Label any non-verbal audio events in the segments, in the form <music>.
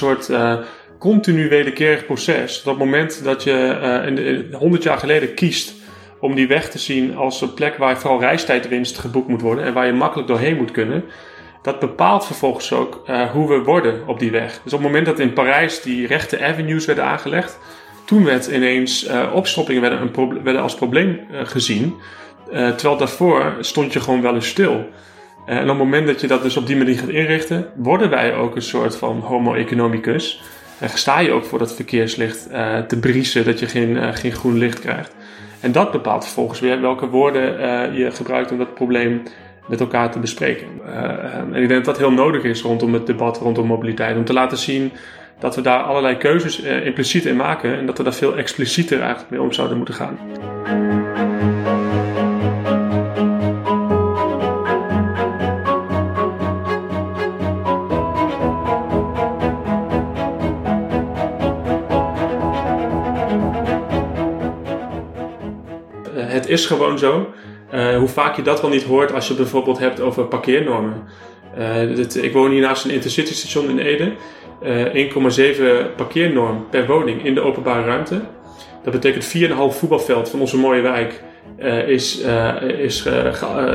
soort uh, continu wederkerig proces. Dat moment dat je uh, de, 100 jaar geleden kiest om die weg te zien als een plek waar vooral reistijdwinst geboekt moet worden en waar je makkelijk doorheen moet kunnen, dat bepaalt vervolgens ook uh, hoe we worden op die weg. Dus op het moment dat in Parijs die rechte avenues werden aangelegd, toen werd ineens uh, opstoppingen werden, een werden als probleem gezien. terwijl daarvoor stond je gewoon wel eens stil. En op het moment dat je dat dus op die manier gaat inrichten, worden wij ook een soort van homo economicus. En sta je ook voor dat verkeerslicht te briesen, dat je geen, geen groen licht krijgt. En dat bepaalt vervolgens weer welke woorden je gebruikt om dat probleem met elkaar te bespreken. Uh, en ik denk dat dat heel nodig is rondom het debat rondom mobiliteit. Om te laten zien dat we daar allerlei keuzes impliciet in maken en dat we daar veel explicieter eigenlijk mee om zouden moeten gaan. Is gewoon zo uh, hoe vaak je dat wel niet hoort als je het bijvoorbeeld hebt over parkeernormen. Uh, ik woon hier naast een intercity station in Ede. Uh, eh, 1,7 parkeernorm per woning in de openbare ruimte. Dat betekent 4,5 voetbalveld van onze mooie wijk is, is,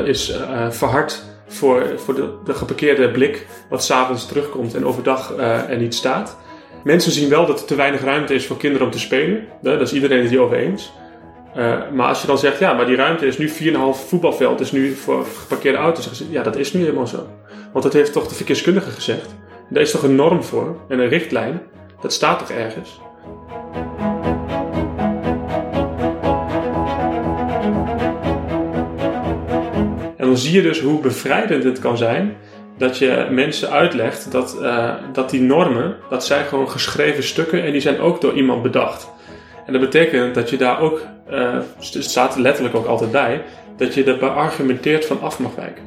is verhard voor, voor de, de geparkeerde blik wat s'avonds terugkomt en overdag er niet staat. Mensen zien wel dat er te weinig ruimte is voor kinderen om te spelen. Daar is iedereen het hier over eens. Uh, maar als je dan zegt, ja, maar die ruimte is nu 4,5 voetbalveld, is nu voor geparkeerde auto's. Ja, dat is nu helemaal zo. Want dat heeft toch de verkeerskundige gezegd. Daar is toch een norm voor en een richtlijn. Dat staat toch ergens? En dan zie je dus hoe bevrijdend het kan zijn dat je mensen uitlegt dat, uh, dat die normen, dat zijn gewoon geschreven stukken en die zijn ook door iemand bedacht. En dat betekent dat je daar ook, uh, het staat letterlijk ook altijd bij, dat je er beargumenteerd van af mag wijken.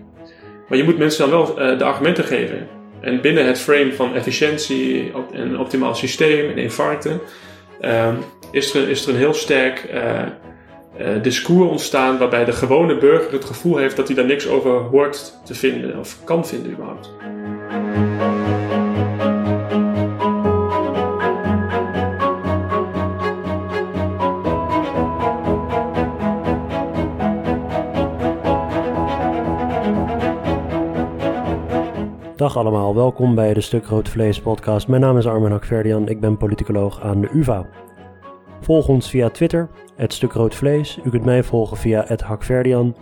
Maar je moet mensen dan wel uh, de argumenten geven. En binnen het frame van efficiëntie en een optimaal systeem en infarcten uh, is, er, is er een heel sterk uh, discours ontstaan waarbij de gewone burger het gevoel heeft dat hij daar niks over hoort te vinden of kan vinden überhaupt. Allemaal, welkom bij de Stuk Rood Vlees podcast. Mijn naam is Armin Hakverdian, ik ben politicoloog aan de UvA. Volg ons via Twitter, het Stuk Rood Vlees. U kunt mij volgen via het Hakverdian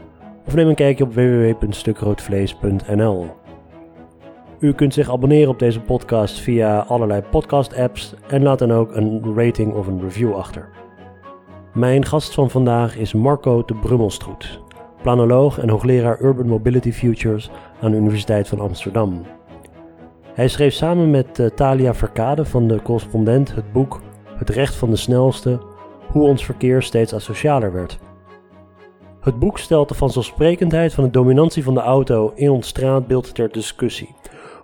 of neem een kijkje op www.stukroodvlees.nl. U kunt zich abonneren op deze podcast via allerlei podcast-apps en laat dan ook een rating of een review achter. Mijn gast van vandaag is Marco de Brummelstroet planoloog en hoogleraar Urban Mobility Futures aan de Universiteit van Amsterdam. Hij schreef samen met uh, Talia Verkade van de correspondent het boek Het recht van de snelste, hoe ons verkeer steeds asocialer werd. Het boek stelt de vanzelfsprekendheid van de dominantie van de auto in ons straatbeeld ter discussie.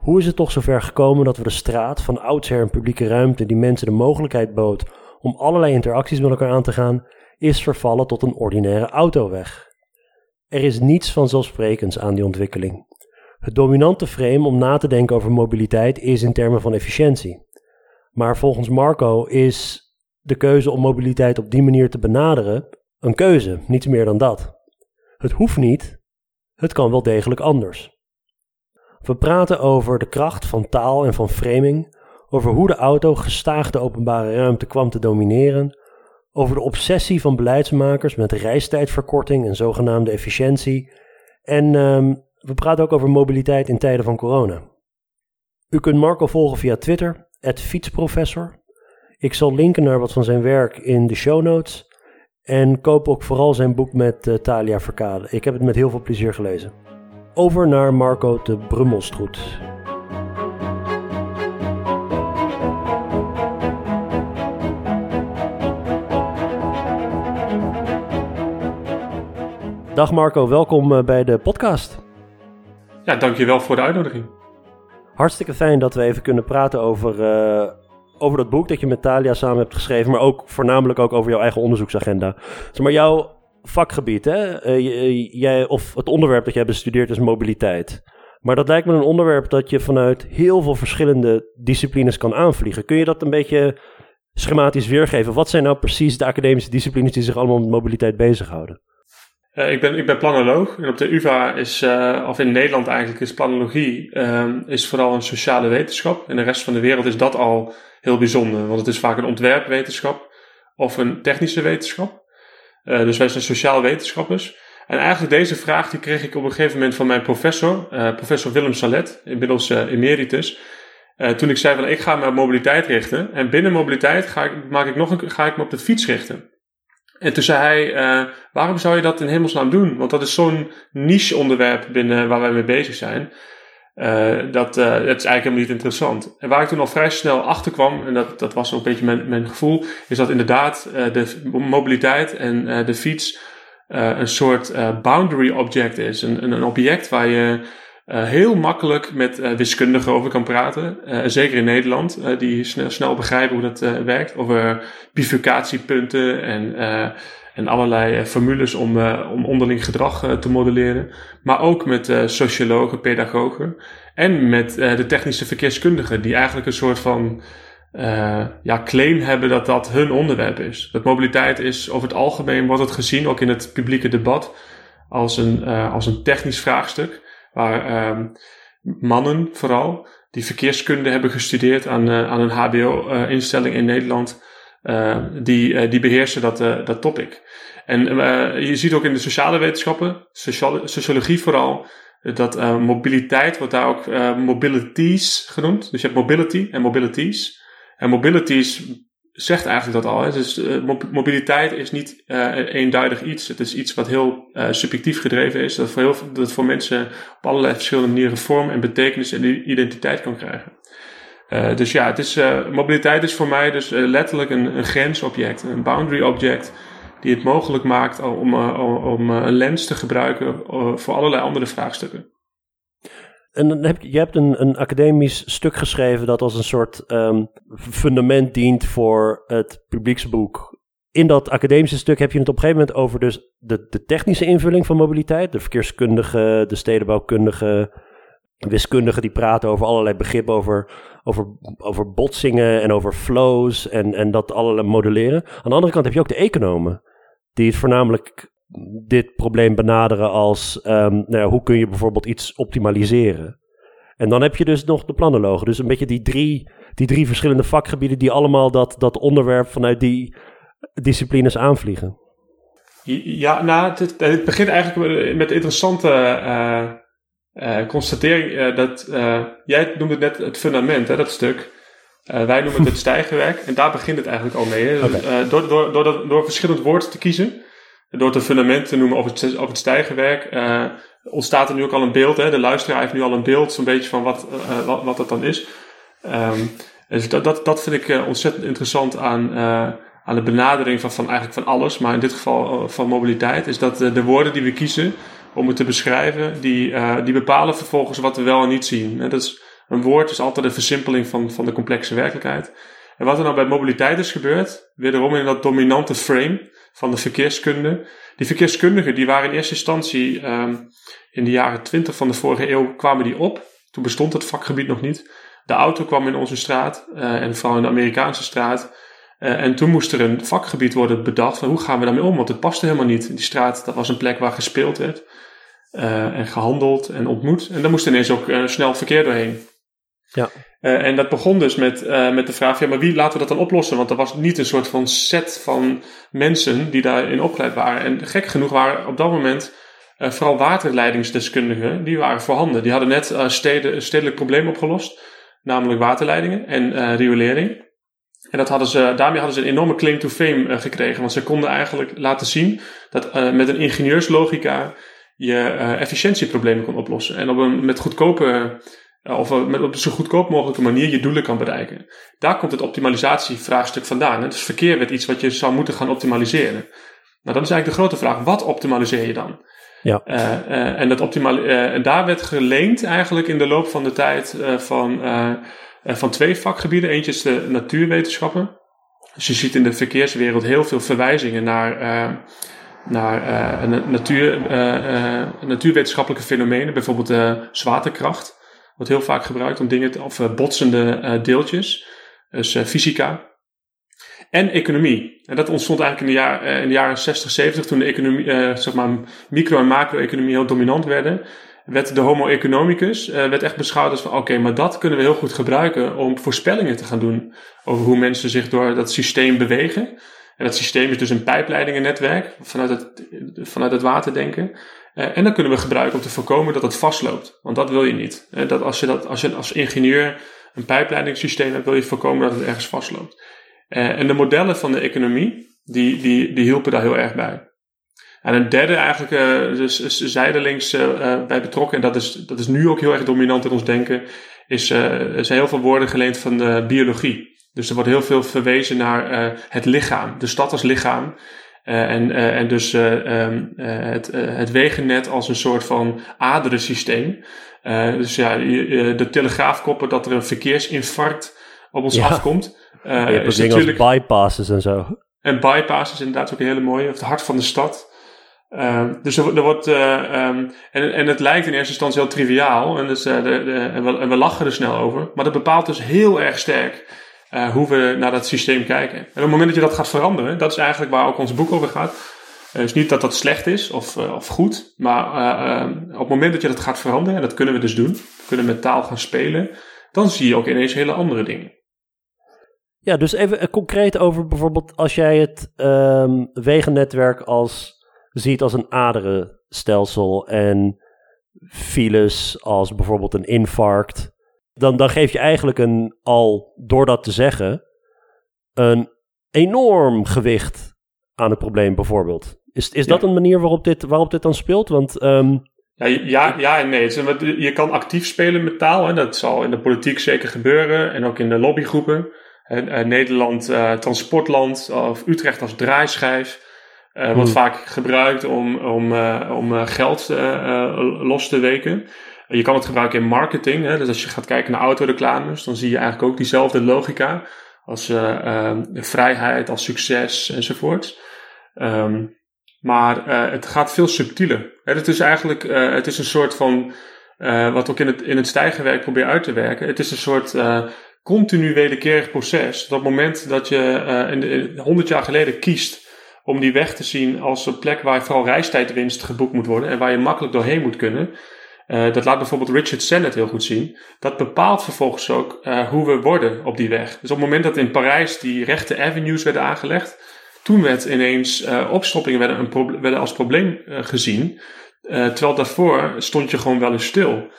Hoe is het toch zover gekomen dat we de straat, van oudsher een publieke ruimte die mensen de mogelijkheid bood om allerlei interacties met elkaar aan te gaan, is vervallen tot een ordinaire autoweg? Er is niets vanzelfsprekends aan die ontwikkeling. Het dominante frame om na te denken over mobiliteit is in termen van efficiëntie. Maar volgens Marco is de keuze om mobiliteit op die manier te benaderen een keuze, niets meer dan dat. Het hoeft niet, het kan wel degelijk anders. We praten over de kracht van taal en van framing, over hoe de auto gestaag de openbare ruimte kwam te domineren over de obsessie van beleidsmakers met reistijdverkorting en zogenaamde efficiëntie. En um, we praten ook over mobiliteit in tijden van corona. U kunt Marco volgen via Twitter, fietsprofessor. Ik zal linken naar wat van zijn werk in de show notes. En koop ook vooral zijn boek met uh, Talia Verkade. Ik heb het met heel veel plezier gelezen. Over naar Marco de Brummelstroet. Dag Marco, welkom eh, bij de podcast. Ja, dankjewel voor de uitnodiging. Hartstikke fijn dat we even kunnen praten over, uh, over dat boek dat je met Talia samen hebt geschreven, maar ook voornamelijk ook over jouw eigen onderzoeksagenda. Zeg maar jouw vakgebied, hè? Uh, jij, of het onderwerp dat jij bestudeert is mobiliteit. Maar dat lijkt me een onderwerp dat je vanuit heel veel verschillende disciplines kan aanvliegen. Kun je dat een beetje schematisch weergeven? Wat zijn nou precies de academische disciplines die zich allemaal met mobiliteit bezighouden? Uh, ik, ben, ik ben planoloog en op de UvA is, uh, of in Nederland eigenlijk, is planologie uh, is vooral een sociale wetenschap. In de rest van de wereld is dat al heel bijzonder, want het is vaak een ontwerpwetenschap of een technische wetenschap. Uh, dus wij zijn sociaal wetenschappers. En eigenlijk deze vraag die kreeg ik op een gegeven moment van mijn professor, professor Willem Salet, inmiddels emeritus. toen ik zei van ik ga me op mobiliteit richten en binnen mobiliteit ga ik, maak ik nog een, ga ik me op de fiets richten. En toen zei hij, uh, waarom zou je dat in hemelsnaam doen? Want dat is zo'n niche onderwerp binnen waar wij mee bezig zijn. Dat, uh, dat is eigenlijk helemaal niet interessant. En waar ik toen al vrij snel achter kwam, en dat, dat was ook een beetje mijn, mijn gevoel, is dat inderdaad de mobiliteit en de fiets een soort boundary object is. Een, een object waar je uh, heel makkelijk met uh, wiskundigen over kan praten. Uh, zeker in Nederland, die snel, snel begrijpen hoe dat werkt. Over bifurcatiepunten en, en allerlei formules om, om onderling gedrag te modelleren. Maar ook met sociologen, pedagogen. En met de technische verkeerskundigen, die eigenlijk een soort van ja, claim hebben dat dat hun onderwerp is. Dat mobiliteit is over het algemeen, wordt het gezien, ook in het publieke debat, als een, als een technisch vraagstuk waar um, mannen vooral, die verkeerskunde hebben gestudeerd aan, uh, aan een HBO-instelling in Nederland, uh, die, uh, die beheersen dat, dat topic. En je ziet ook in de sociale wetenschappen, sociologie vooral, dat mobiliteit wordt daar ook mobilities genoemd. Dus je hebt mobility en mobilities. En mobilities zegt eigenlijk dat al. Hè. Dus uh, mobiliteit is niet uh, eenduidig iets. Het is iets wat heel uh, subjectief gedreven is. Dat voor, heel, dat voor mensen op allerlei verschillende manieren vorm en betekenis en identiteit kan krijgen. dus ja, het is, mobiliteit is voor mij dus letterlijk een, een grensobject, een boundary object, die het mogelijk maakt om, om een lens te gebruiken voor allerlei andere vraagstukken. En dan heb je, je hebt een, een academisch stuk geschreven dat als een soort um, fundament dient voor het publieksboek. In dat academische stuk heb je het op een gegeven moment over dus de, de technische invulling van mobiliteit. De verkeerskundige, de stedenbouwkundige, wiskundigen die praten over allerlei begrippen, over, over, over botsingen en over flows en, en dat allerlei modelleren. Aan de andere kant heb je ook de economen, die het voornamelijk dit probleem benaderen als um, nou ja, hoe kun je bijvoorbeeld iets optimaliseren. En dan heb je dus nog de planologen. Dus een beetje die drie, die drie verschillende vakgebieden die allemaal dat, dat onderwerp vanuit die disciplines aanvliegen. Ja, nou, het, het begint eigenlijk met interessante uh, uh, constatering uh, dat jij noemde net het fundament, hè, dat stuk. wij noemen het <laughs> het stijgenwerk en daar begint het eigenlijk al mee. Okay. door, door, door, dat, door verschillend woord te kiezen, door het een fundament te noemen of het, het stijgenwerk, uh, ontstaat er nu ook al een beeld. Hè? De luisteraar heeft nu al een beeld, zo'n beetje van wat, uh, wat, wat dat dan is. Um, dus dat, dat, vind ik ontzettend interessant aan, aan de benadering van, van eigenlijk van alles, maar in dit geval van mobiliteit, is dat de woorden die we kiezen om het te beschrijven, die, die bepalen vervolgens wat we wel en niet zien. Dat is, een woord is altijd een versimpeling van, van de complexe werkelijkheid. En wat er nou bij mobiliteit is gebeurd, wederom in dat dominante frame, van de verkeerskunde. Die verkeerskundigen die waren in eerste instantie um, in de jaren 20 van de vorige eeuw kwamen die op. Toen bestond het vakgebied nog niet. De auto kwam in onze straat uh, en vooral in de Amerikaanse straat. Uh, en toen moest er een vakgebied worden bedacht van hoe gaan we daarmee om, want het paste helemaal niet. Die straat, dat was een plek waar gespeeld werd uh, en gehandeld en ontmoet. En daar moest ineens ook snel verkeer doorheen. Ja. Uh, en dat begon dus met, uh, met de vraag, ja, maar wie laten we dat dan oplossen? Want er was niet een soort van set van mensen die daarin opgeleid waren. En gek genoeg waren op dat moment uh, vooral waterleidingsdeskundigen, die waren voorhanden. Die hadden net steden, een stedelijk probleem opgelost, namelijk waterleidingen en riolering. En dat hadden ze, daarmee hadden ze een enorme claim to fame gekregen, want ze konden eigenlijk laten zien dat met een ingenieurslogica je efficiëntieproblemen kon oplossen. En op een, met goedkope eh, of met op zo goedkoop mogelijke manier je doelen kan bereiken. Daar komt het optimalisatievraagstuk vandaan. Dus verkeer werd iets wat je zou moeten gaan optimaliseren. Nou, dan is eigenlijk de grote vraag, wat optimaliseer je dan? Ja. Uh, uh, en, dat uh, en daar werd geleend eigenlijk in de loop van de tijd van, van twee vakgebieden. Eentje is de natuurwetenschappen. Dus je ziet in de verkeerswereld heel veel verwijzingen naar naar natuur, natuurwetenschappelijke fenomenen, bijvoorbeeld zwaartekracht. Wordt heel vaak gebruikt om dingen te, of botsende deeltjes, dus fysica. En economie. En dat ontstond eigenlijk in de, jaar, in de jaren 60, 70, toen de economie, zeg maar, micro- en macro-economie heel dominant werden werd de homo economicus werd echt beschouwd als van oké, maar dat kunnen we heel goed gebruiken om voorspellingen te gaan doen over hoe mensen zich door dat systeem bewegen. En dat systeem is dus een pijpleidingennetwerk vanuit het, vanuit het waterdenken. Uh, en dan kunnen we gebruiken om te voorkomen dat het vastloopt. Want dat wil je niet. Uh, dat als je dat, als je als ingenieur een pijpleidingssysteem hebt, wil je voorkomen dat het ergens vastloopt. en de modellen van de economie, die, die, die hielpen daar heel erg bij. En een derde eigenlijk, dus, zijdelings bij betrokken, en dat is, dat is nu ook heel erg dominant in ons denken, is, er zijn heel veel woorden geleend van de biologie. Dus er wordt heel veel verwezen naar het lichaam, de stad als lichaam. En, en dus um, het, het wegennet als een soort van aderensysteem. dus ja, de telegraafkoppen dat er een verkeersinfarct op ons afkomt. <laughs> Je hebt dingen als bypasses en zo. En bypasses inderdaad ook een hele mooie. Of het hart van de stad. Uh, dus er, er wordt, uh, um, en, en het lijkt in eerste instantie heel triviaal, en, dus, uh, de, de, en, we, en, we, lachen er snel over, maar dat bepaalt dus heel erg sterk hoe we naar dat systeem kijken. En op het moment dat je dat gaat veranderen, dat is eigenlijk waar ook ons boek over gaat. dus niet dat dat slecht is of, of goed, maar op het moment dat je dat gaat veranderen, en dat kunnen we dus doen, we kunnen met taal gaan spelen, dan zie je ook ineens hele andere dingen. Ja, dus even concreet over bijvoorbeeld als jij het um, wegennetwerk als ziet als een aderenstelsel en files als bijvoorbeeld een infarct, dan, dan geef je eigenlijk een, al door dat te zeggen, een enorm gewicht aan het probleem bijvoorbeeld. Is, is dat een manier waarop dit, waarop dit dan speelt? Want um, ja, ja, ja en nee. Je kan actief spelen met taal. Hè. Dat zal in de politiek zeker gebeuren. En ook in de lobbygroepen. Nederland uh, transportland. Of Utrecht als draaischijf. Uh, wordt hmm. vaak gebruikt om, om, uh, om geld los te weken. Je kan het gebruiken in marketing. Hè? Dus als je gaat kijken naar autoreclames, dan zie je eigenlijk ook diezelfde logica. Als ehm, vrijheid, als succes enzovoort. Um, maar het gaat veel subtieler. Het is eigenlijk het is een soort van, wat ook in het, in het stijgerwerk probeer uit te werken. Het is een soort continu wederkerig proces. Dat moment dat je de, 100 jaar geleden kiest om die weg te zien als een plek waar vooral reistijdwinst geboekt moet worden en waar je makkelijk doorheen moet kunnen. Uh, dat laat bijvoorbeeld Richard Sennett heel goed zien. Dat bepaalt vervolgens ook uh, hoe we worden op die weg. Dus op het moment dat in Parijs die rechte avenues werden aangelegd, toen werd ineens uh, opstoppingen werden, een werden als probleem gezien. terwijl daarvoor stond je gewoon wel eens stil.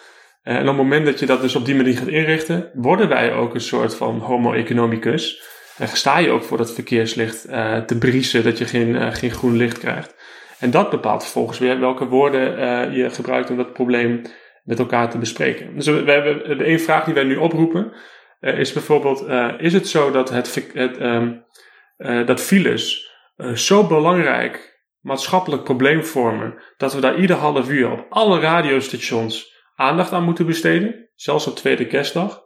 en op het moment dat je dat dus op die manier gaat inrichten, worden wij ook een soort van homo economicus. En sta je ook voor dat verkeerslicht te briesen, dat je geen, geen groen licht krijgt. En dat bepaalt vervolgens weer welke woorden uh, je gebruikt om dat probleem met elkaar te bespreken. Dus we, hebben de één vraag die wij nu oproepen, is bijvoorbeeld: is het zo dat, het, het um, dat files zo belangrijk maatschappelijk probleem vormen, dat we daar ieder half uur op alle radiostations aandacht aan moeten besteden, zelfs op tweede kerstdag?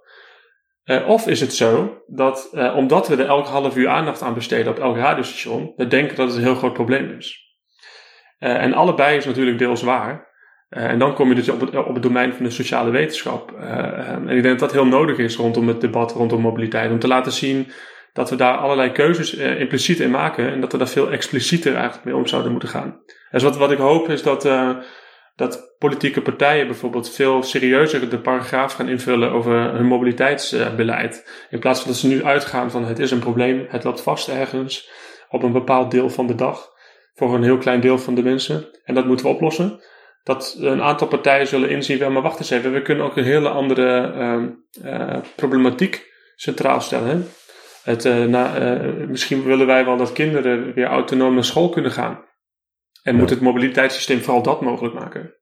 Uh, of is het zo dat, omdat we er elk half uur aandacht aan besteden op elk radiostation, we denken dat het een heel groot probleem is. Uh, en allebei is natuurlijk deels waar. en dan kom je dus op het, op het domein van de sociale wetenschap. en ik denk dat dat heel nodig is rondom het debat rondom mobiliteit. Om te laten zien dat we daar allerlei keuzes impliciet in maken. En dat we daar veel explicieter eigenlijk mee om zouden moeten gaan. Dus wat, wat ik hoop is dat dat politieke partijen bijvoorbeeld veel serieuzer de paragraaf gaan invullen over hun mobiliteitsbeleid. In plaats van dat ze nu uitgaan van het is een probleem, het loopt vast ergens op een bepaald deel van de dag voor een heel klein deel van de mensen en dat moeten we oplossen. Dat een aantal partijen zullen inzien, wel maar wacht eens even, we kunnen ook een hele andere uh, problematiek centraal stellen. Het, uh, na, uh, misschien willen wij wel dat kinderen weer autonoom naar school kunnen gaan. En moet het mobiliteitssysteem vooral dat mogelijk maken?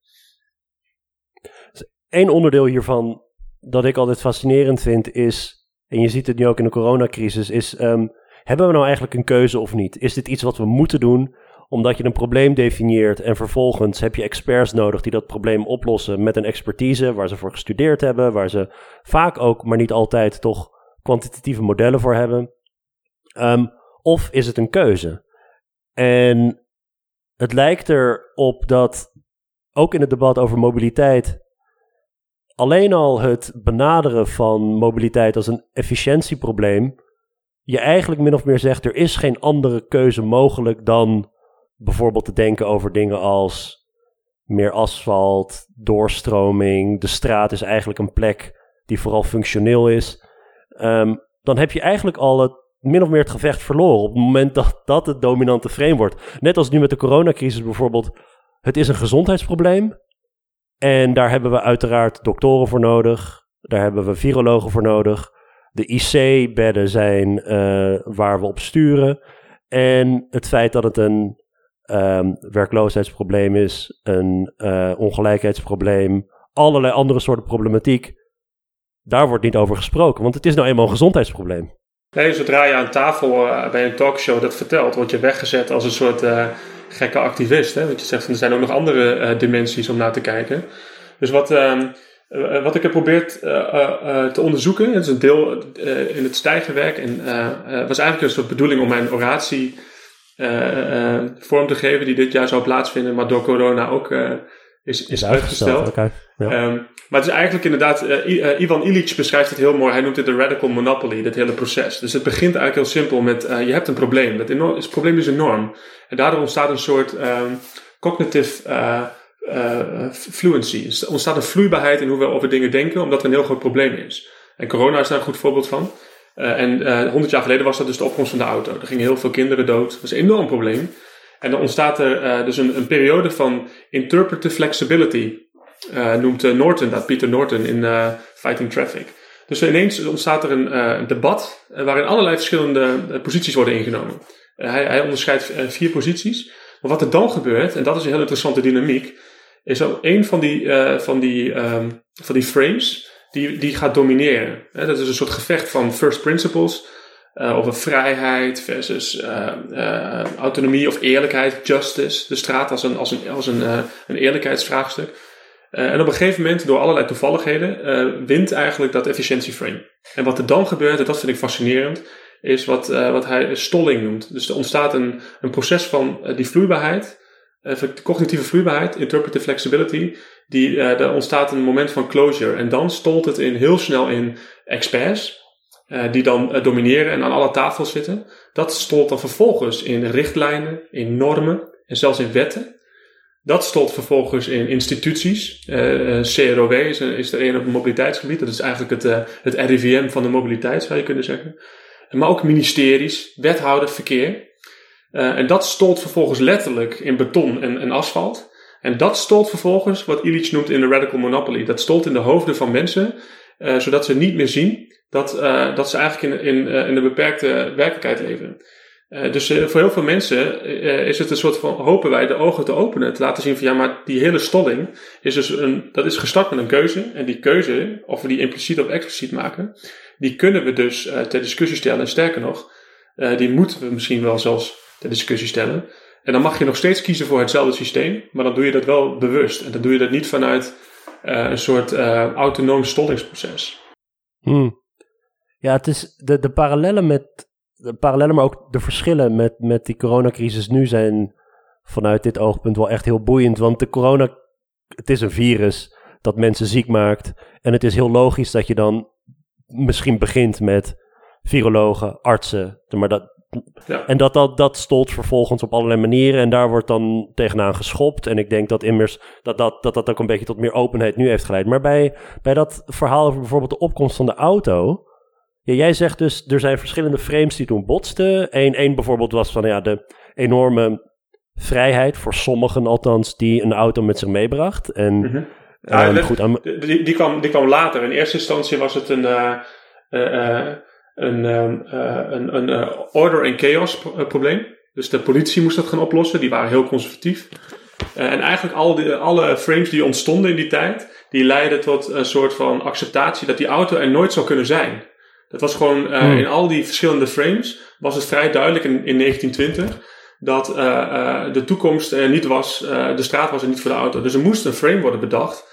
Eén onderdeel hiervan dat ik altijd fascinerend vind is, en je ziet het nu ook in de coronacrisis, is um, hebben we nou eigenlijk een keuze of niet? Is dit iets wat we moeten doen omdat je een probleem definieert en vervolgens heb je experts nodig die dat probleem oplossen met een expertise waar ze voor gestudeerd hebben, waar ze vaak ook, maar niet altijd, toch kwantitatieve modellen voor hebben? Um, of is het een keuze? En het lijkt erop dat ook in het debat over mobiliteit alleen al het benaderen van mobiliteit als een efficiëntieprobleem je eigenlijk min of meer zegt er is geen andere keuze mogelijk dan bijvoorbeeld te denken over dingen als meer asfalt, doorstroming, de straat is eigenlijk een plek die vooral functioneel is. Ehm, dan heb je eigenlijk al het min of meer het gevecht verloren op het moment dat dat het dominante frame wordt. Net als nu met de coronacrisis bijvoorbeeld. Het is een gezondheidsprobleem. En daar hebben we uiteraard doktoren voor nodig. Daar hebben we virologen voor nodig. De IC-bedden zijn uh, waar we op sturen. En het feit dat het een um, werkloosheidsprobleem is, een uh, ongelijkheidsprobleem, allerlei andere soorten problematiek. Daar wordt niet over gesproken, want het is nou eenmaal een gezondheidsprobleem. Nee, zodra je aan tafel uh, bij een talkshow dat vertelt, word je weggezet als een soort uh, gekke activist. Hè? Want je zegt, er zijn ook nog andere dimensies om naar te kijken. Dus wat, ehm, wat ik heb geprobeerd te onderzoeken, het is een deel in het stijgenwerk, en was eigenlijk een soort bedoeling om mijn oratie vorm te geven die dit jaar zou plaatsvinden, maar door corona ook uh, is, is, uitgesteld. Okay. Ja. Um, maar het is eigenlijk inderdaad, uh, Ivan Illich beschrijft het heel mooi. Hij noemt het de radical monopoly, dat hele proces. Dus het begint eigenlijk heel simpel met, je hebt een probleem. Dat enorm, het probleem is enorm. En daardoor ontstaat een soort um, cognitive fluency. Er ontstaat een vloeibaarheid in hoe we over dingen denken, omdat er een heel groot probleem is. En corona is daar een goed voorbeeld van. Uh, en uh, 100 jaar geleden was dat dus de opkomst van de auto. Er gingen heel veel kinderen dood. Dat was een enorm probleem. En dan ontstaat er uh, dus een, een, periode van interpretive flexibility. Noemt Norton dat, Peter Norton in Fighting Traffic. Dus ineens ontstaat er een, debat waarin allerlei verschillende posities worden ingenomen. hij, hij onderscheidt vier posities. Maar wat er dan gebeurt, en dat is een heel interessante dynamiek, is dat een van die, van die, um, van die frames die, die gaat domineren. Dat is een soort gevecht van first principles. Uh, over vrijheid versus uh, uh, autonomie of eerlijkheid, justice. De straat als een, als een, als een, een eerlijkheidsvraagstuk. en op een gegeven moment, door allerlei toevalligheden, wint eigenlijk dat efficiëntieframe. En wat er dan gebeurt, en dat vind ik fascinerend, is wat, wat hij stolling noemt. Dus er ontstaat een, een proces van die vloeibaarheid, cognitieve vloeibaarheid, interpretive flexibility, die, uh, er ontstaat een moment van closure. En dan stolt het in, heel snel in experts, uh, die dan uh, domineren en aan alle tafels zitten. Dat stolt dan vervolgens in richtlijnen, in normen en zelfs in wetten. Dat stolt vervolgens in instituties. CROW is, is er een op het mobiliteitsgebied. Dat is eigenlijk het, het RIVM van de mobiliteit, zou je kunnen zeggen. Maar ook ministeries, wethouder, verkeer. en dat stolt vervolgens letterlijk in beton en, en asfalt. En dat stolt vervolgens, wat Illich noemt in de radical monopoly, dat stolt in de hoofden van mensen, uh, zodat ze niet meer zien dat, uh, dat ze eigenlijk in, in, uh, in een beperkte werkelijkheid leven. dus voor heel veel mensen is het een soort van, hopen wij de ogen te openen, te laten zien van ja, maar die hele stolling is dus een, dat is gestart met een keuze. En die keuze, of we die impliciet of expliciet maken, die kunnen we dus ter discussie stellen. En sterker nog, die moeten we misschien wel zelfs ter discussie stellen. En dan mag je nog steeds kiezen voor hetzelfde systeem, maar dan doe je dat wel bewust. En dan doe je dat niet vanuit uh, een soort uh, autonoom stollingsproces. Hmm. Ja, het is de, de parallellen met. De parallellen, maar ook de verschillen met, met die coronacrisis nu zijn vanuit dit oogpunt wel echt heel boeiend. Want de corona, het is een virus dat mensen ziek maakt. En het is heel logisch dat je dan misschien begint met virologen, artsen. Maar dat, ja. En dat, dat, dat stolt vervolgens op allerlei manieren en daar wordt dan tegenaan geschopt. En ik denk dat immers dat dat, dat, dat ook een beetje tot meer openheid nu heeft geleid. Maar bij, bij dat verhaal over bijvoorbeeld de opkomst van de auto. Ja, jij zegt dus, er zijn verschillende frames die toen botsten. Eén één bijvoorbeeld was van ja, de enorme vrijheid, voor sommigen althans, die een auto met zich meebracht. En mm goed, die, die, kwam, die kwam later. In eerste instantie was het een... Uh, uh, een, ehm, eh, een, een eh, order en chaos eh, probleem. Dus de politie moest dat gaan oplossen. Die waren heel conservatief. en eigenlijk al die, alle frames die ontstonden in die tijd, die leidden tot een soort van acceptatie dat die auto er nooit zou kunnen zijn. Dat was gewoon uh, in al die verschillende frames was het vrij duidelijk in, in 1920 dat uh, uh, de toekomst er niet was, de straat was er niet voor de auto. Dus er moest een frame worden bedacht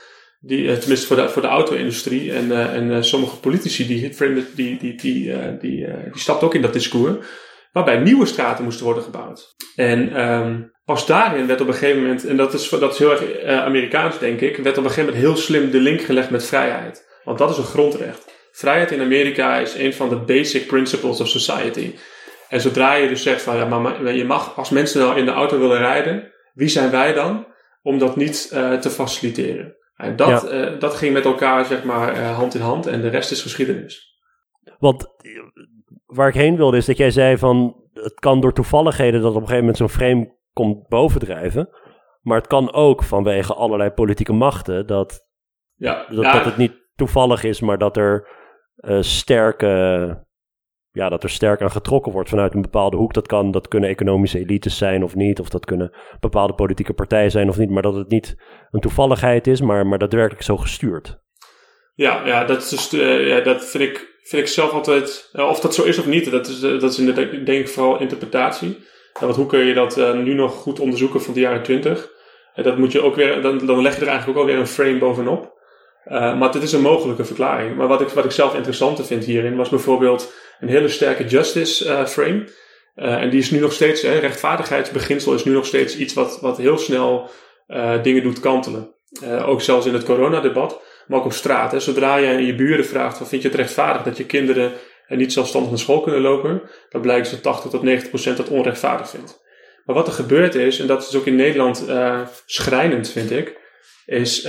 die, eh, tenminste voor de, voor de auto-industrie en, uh, en uh, sommige politici, die, die, die, die, die, die, stapten ook in dat discours, waarbij nieuwe straten moesten worden gebouwd. En um, als daarin werd op een gegeven moment, en dat is, dat is heel erg Amerikaans denk ik, werd op een gegeven moment heel slim de link gelegd met vrijheid. Want dat is een grondrecht. Vrijheid in Amerika is een van de basic principles of society. En zodra je dus zegt van ja, maar je mag, als mensen nou in de auto willen rijden, wie zijn wij dan om dat niet te faciliteren? En dat, ja. uh, dat ging met elkaar zeg maar uh, hand in hand en de rest is geschiedenis. Want waar ik heen wilde is dat jij zei van het kan door toevalligheden dat op een gegeven moment zo'n frame komt bovendrijven. Maar het kan ook vanwege allerlei politieke machten dat, ja, dat, ja. dat het niet toevallig is, maar dat er uh, sterke, ja, dat er sterk aan getrokken wordt vanuit een bepaalde hoek. Dat, kan, dat kunnen economische elites zijn of niet, of dat kunnen bepaalde politieke partijen zijn of niet, maar dat het niet een toevalligheid is, maar, maar daadwerkelijk zo gestuurd. Ja, ja, dat, is dus, uh, ja, dat vind, ik, vind ik zelf altijd, uh, of dat zo is of niet, dat is, dat is inderdaad, denk ik vooral interpretatie. want hoe kun je dat nu nog goed onderzoeken van de jaren twintig? dat moet je ook weer, dan, dan leg je er eigenlijk ook alweer een frame bovenop. Maar dit is een mogelijke verklaring. Maar wat ik, wat ik zelf interessanter vind hierin was bijvoorbeeld een hele sterke justice uh, frame. Uh, en die is nu nog steeds, hè, rechtvaardigheidsbeginsel is nu nog steeds iets wat, wat heel snel dingen doet kantelen. ook zelfs in het coronadebat, maar ook op straat. Hè. Zodra je je buren vraagt, van, vind je het rechtvaardig dat je kinderen niet zelfstandig naar school kunnen lopen, dan blijkt dat 80 tot 90 procent dat onrechtvaardig vindt. Maar wat er gebeurd is, en dat is ook in Nederland schrijnend vind ik, is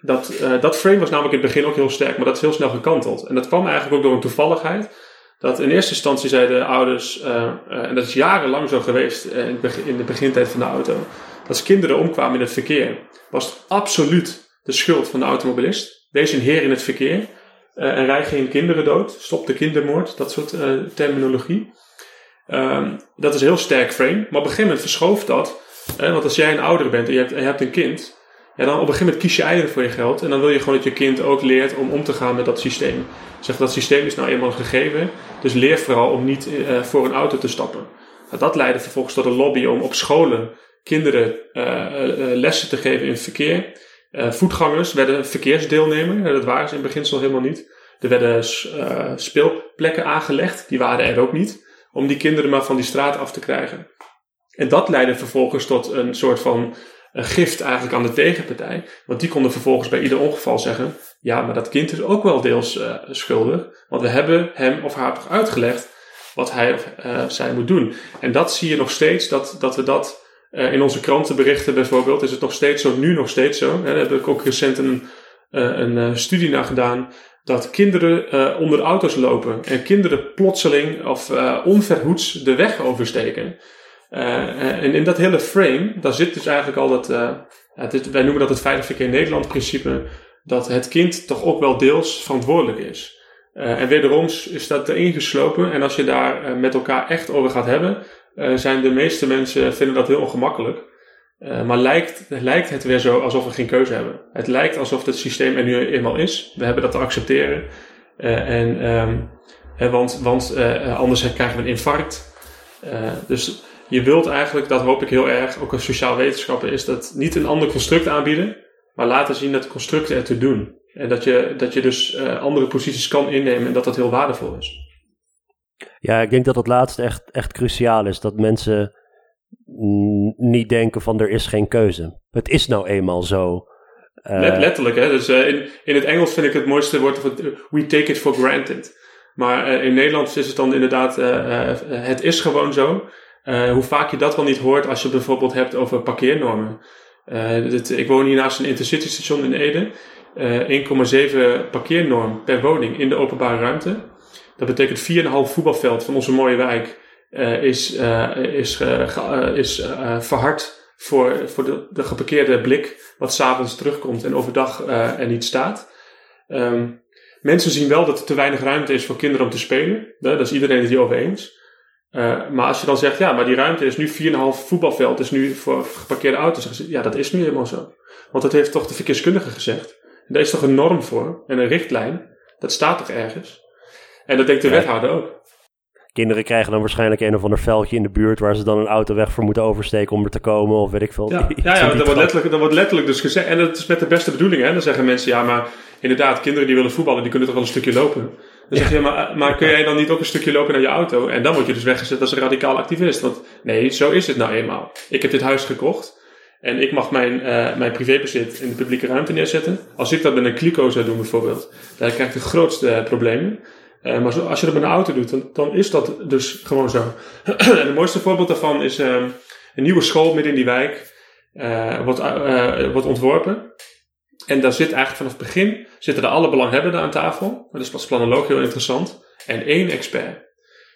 dat, dat frame was namelijk in het begin ook heel sterk, maar dat is heel snel gekanteld. En dat kwam eigenlijk ook door een toevalligheid. Dat in eerste instantie zeiden ouders, uh, en dat is jarenlang zo geweest in, in de begintijd van de auto, dat als kinderen omkwamen in het verkeer, was het absoluut de schuld van de automobilist. Wees een heer in het verkeer en rij geen kinderen dood, stop de kindermoord, dat soort terminologie. Um, dat is een heel sterk frame, maar op een gegeven moment verschoof dat. want als jij een ouder bent en je hebt, en je hebt een kind, ja, dan op een gegeven moment kies je eieren voor je geld. En dan wil je gewoon dat je kind ook leert om om te gaan met dat systeem. Zeg, dat systeem is nou eenmaal gegeven. Dus leer vooral om niet uh, voor een auto te stappen. Nou, dat leidde vervolgens tot een lobby om op scholen kinderen uh, uh, lessen te geven in verkeer. voetgangers werden verkeersdeelnemer. Dat waren ze in beginsel helemaal niet. Er werden speelplekken aangelegd. Die waren er ook niet. Om die kinderen maar van die straat af te krijgen. En dat leidde vervolgens tot een soort van een gift eigenlijk aan de tegenpartij. Want die konden vervolgens bij ieder ongeval zeggen: ja, maar dat kind is ook wel deels uh, schuldig. Want we hebben hem of haar uitgelegd wat hij of uh, zij moet doen. En dat zie je nog steeds, dat, dat we dat uh, in onze krantenberichten bijvoorbeeld, is het nog steeds zo, nu nog steeds zo. Daar heb ik ook recent een, een studie naar gedaan. Dat kinderen onder auto's lopen en kinderen plotseling of onverhoeds de weg oversteken. Uh, en in dat hele frame, daar zit dus eigenlijk al dat, het, wij noemen dat het Veilig Verkeer Nederland principe, dat het kind toch ook wel deels verantwoordelijk is. Uh, en wederom is dat erin geslopen en als je daar met elkaar echt over gaat hebben, zijn de meeste mensen vinden dat heel ongemakkelijk. maar lijkt, lijkt het weer zo alsof we geen keuze hebben. Het lijkt alsof het systeem er nu eenmaal is. We hebben dat te accepteren. en, um, want want anders krijgen we een infarct. dus je wilt eigenlijk, dat hoop ik heel erg, ook als sociaal wetenschapper, is dat niet een ander construct aanbieden, maar laten zien dat constructen te doen. En dat je, dat je dus uh, andere posities kan innemen en dat dat heel waardevol is. Ja, ik denk dat het laatste echt, echt cruciaal is. Dat mensen niet denken van er is geen keuze. Het is nou eenmaal zo. Uh, letterlijk, hè. Dus uh, in, in het Engels vind ik het mooiste woord van we take it for granted. Maar in Nederlands is het dan inderdaad, het is gewoon zo. Uh, hoe vaak je dat wel niet hoort als je bijvoorbeeld hebt over parkeernormen. Uh, ik woon hier naast een intercity station in Ede. Uh, 1,7 parkeernorm per woning in de openbare ruimte. Dat betekent 4,5 voetbalveld van onze mooie wijk is, is, is verhard voor, voor de, de geparkeerde blik wat s'avonds terugkomt en overdag er niet staat. Um, mensen zien wel dat er te weinig ruimte is voor kinderen om te spelen. Dat is iedereen het hierover eens. Uh, maar als je dan zegt, ja, maar die ruimte is nu 4,5 voetbalveld, is nu voor geparkeerde auto's. Ja, dat is nu helemaal zo. Want dat heeft toch de verkeerskundige gezegd. En daar is toch een norm voor en een richtlijn. Dat staat toch ergens? En dat denkt de wethouder ook. Kinderen krijgen dan waarschijnlijk een of ander veldje in de buurt waar ze dan een auto weg voor moeten oversteken om er te komen of weet ik veel. Ja, ja, ja dat, wordt letterlijk, dat wordt letterlijk dus gezegd. En dat is met de beste bedoelingen. Dan zeggen mensen, ja, maar inderdaad, kinderen die willen voetballen, die kunnen toch wel een stukje lopen. Dan zeg je, maar, maar kun jij dan niet ook een stukje lopen naar je auto? En dan word je dus weggezet als een radicaal activist. Want nee, zo is het nou eenmaal. Ik heb dit huis gekocht. En ik mag mijn, uh, mijn privébezit in de publieke ruimte neerzetten. Als ik dat met een kliko zou doen bijvoorbeeld, dan krijg je de grootste problemen. Uh, maar als je dat met een auto doet, dan, dan is dat dus gewoon zo. <clears throat> en het mooiste voorbeeld daarvan is uh, een nieuwe school midden in die wijk. wordt, wordt ontworpen. En daar zit eigenlijk vanaf het begin, zitten er alle belanghebbenden aan tafel. Dat is pas planoloog heel interessant. En één expert.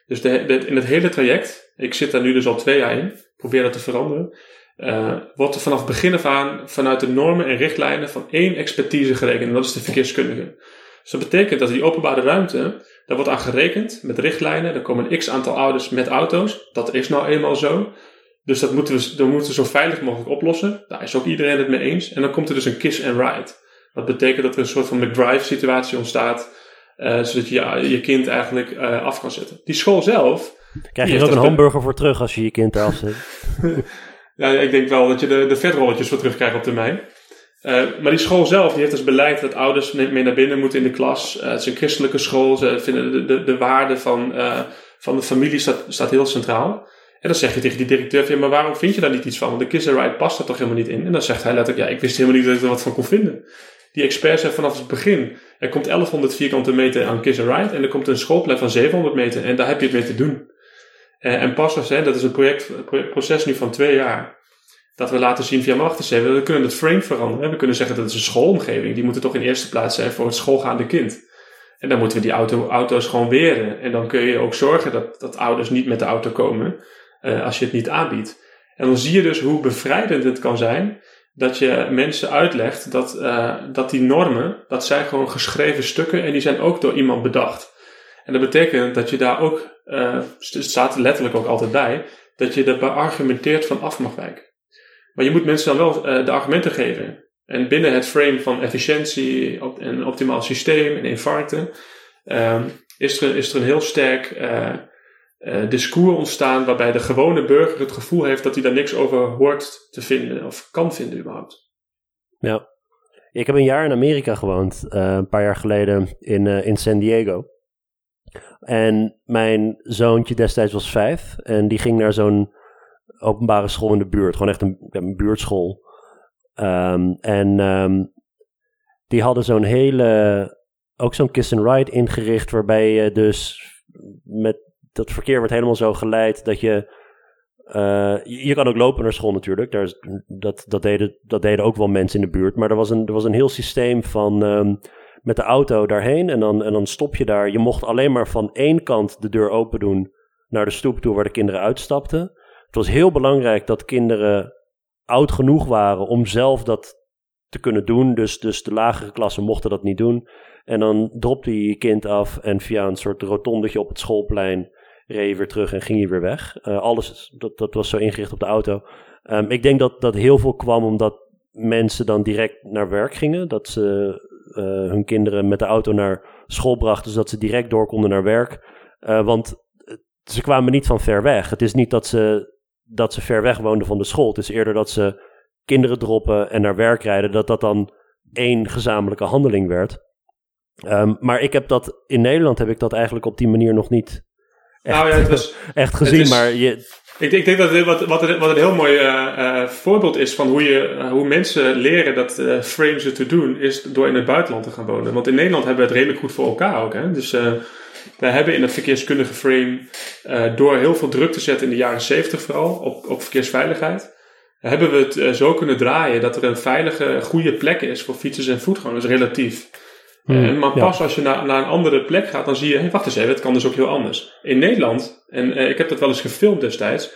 Dus de, in het hele traject, ik zit daar nu dus al twee jaar in, probeer dat te veranderen. Uh, wordt er vanaf begin af aan vanuit de normen en richtlijnen van één expertise gerekend. En dat is de verkeerskundige. Dus dat betekent dat die openbare ruimte, daar wordt aan gerekend met richtlijnen. Er komen x aantal ouders met auto's. Dat is nou eenmaal zo. Dus dat moeten we, dat moeten we zo veilig mogelijk oplossen. Daar is ook iedereen het mee eens. En dan komt er dus een kiss and ride. Dat betekent dat er een soort van McDrive situatie ontstaat. Uh, zodat je je kind eigenlijk uh, af kan zetten. Die school zelf. Krijg je er ook een hamburger voor terug als je je kind eraf zet? <laughs> ja, ik denk wel dat je de, de vetrolletjes voor terugkrijgt op termijn. Uh, maar die school zelf die heeft dus beleid dat ouders mee naar binnen moeten in de klas. het is een christelijke school. Ze vinden de, de, de waarde van, van de familie staat, staat heel centraal. En dan zeg je tegen die directeur, ja, maar waarom vind je daar niet iets van? Want de Kiss Ride past er toch helemaal niet in? En dan zegt hij letterlijk, ja, ik wist helemaal niet dat ik er wat van kon vinden. Die expert zegt vanaf het begin, er komt 1100 vierkante meter aan Kiss Ride en er komt een schoolplek van 700 meter en daar heb je het mee te doen. Uh, en pas hè, dat is een project, proces nu van twee jaar, dat we laten zien via Machtenzeven, we kunnen het frame veranderen. We kunnen zeggen dat het een schoolomgeving, die moet toch in eerste plaats zijn voor het schoolgaande kind. En dan moeten we die auto, auto's gewoon weren. En dan kun je ook zorgen dat, dat ouders niet met de auto komen uh, als je het niet aanbiedt. En dan zie je dus hoe bevrijdend het kan zijn dat je mensen uitlegt dat, uh, dat die normen, dat zijn gewoon geschreven stukken en die zijn ook door iemand bedacht. En dat betekent dat je daar ook, uh, staat er letterlijk ook altijd bij, dat je er beargumenteerd van af mag wijken. Maar je moet mensen dan wel uh, de argumenten geven. En binnen het frame van efficiëntie op, en optimaal systeem en infarcten, um, is, er, is er een heel sterk uh, discours ontstaan waarbij de gewone burger het gevoel heeft dat hij daar niks over hoort te vinden of kan vinden überhaupt. Ja, ik heb een jaar in Amerika gewoond, uh, een paar jaar geleden in, uh, in San Diego. En mijn zoontje destijds was vijf en die ging naar zo'n openbare school in de buurt, gewoon echt een, buurtschool. Um, en um, die hadden zo'n hele, ook zo'n kiss and ride ingericht waarbij je dus met dat verkeer wordt helemaal zo geleid dat je. Uh, je, kan ook lopen naar school natuurlijk. Daar is, dat, dat, deden, dat deden ook wel mensen in de buurt. Maar er was een, er was een heel systeem van um, met de auto daarheen. En dan, en dan stop je daar. Je mocht alleen maar van één kant de deur open doen naar de stoep toe waar de kinderen uitstapten. Het was heel belangrijk dat kinderen oud genoeg waren om zelf dat te kunnen doen. Dus, dus de lagere klassen mochten dat niet doen. En dan dropte je je kind af en via een soort rotondetje op het schoolplein reed weer terug en ging je weer weg. Uh, alles, dat, dat was zo ingericht op de auto. Um, ik denk dat dat heel veel kwam omdat mensen dan direct naar werk gingen. Dat ze uh, hun kinderen met de auto naar school brachten, zodat ze direct door konden naar werk. Uh, want ze kwamen niet van ver weg. Het is niet dat ze, dat ze ver weg woonden van de school. Het is eerder dat ze kinderen droppen en naar werk rijden. Dat dat dan één gezamenlijke handeling werd. Um, maar ik heb dat in Nederland heb ik dat eigenlijk op die manier nog niet echt, nou ja, het was, echt gezien. maar je... ik, ik, denk dat dit wat, wat, wat een heel mooi uh, voorbeeld is van hoe, je, uh, hoe mensen leren dat frame ze te doen, is door in het buitenland te gaan wonen. Want in Nederland hebben we het redelijk goed voor elkaar ook. Hè? Dus wij hebben in het verkeerskundige frame, door heel veel druk te zetten in de jaren 70 vooral, op, op verkeersveiligheid, hebben we het zo kunnen draaien dat er een veilige, goede plek is voor fietsers en voetgangers relatief. Maar pas als je naar, naar een andere plek gaat, dan zie je, hey, wacht eens even, het kan dus ook heel anders. In Nederland, en uh, ik heb dat wel eens gefilmd destijds,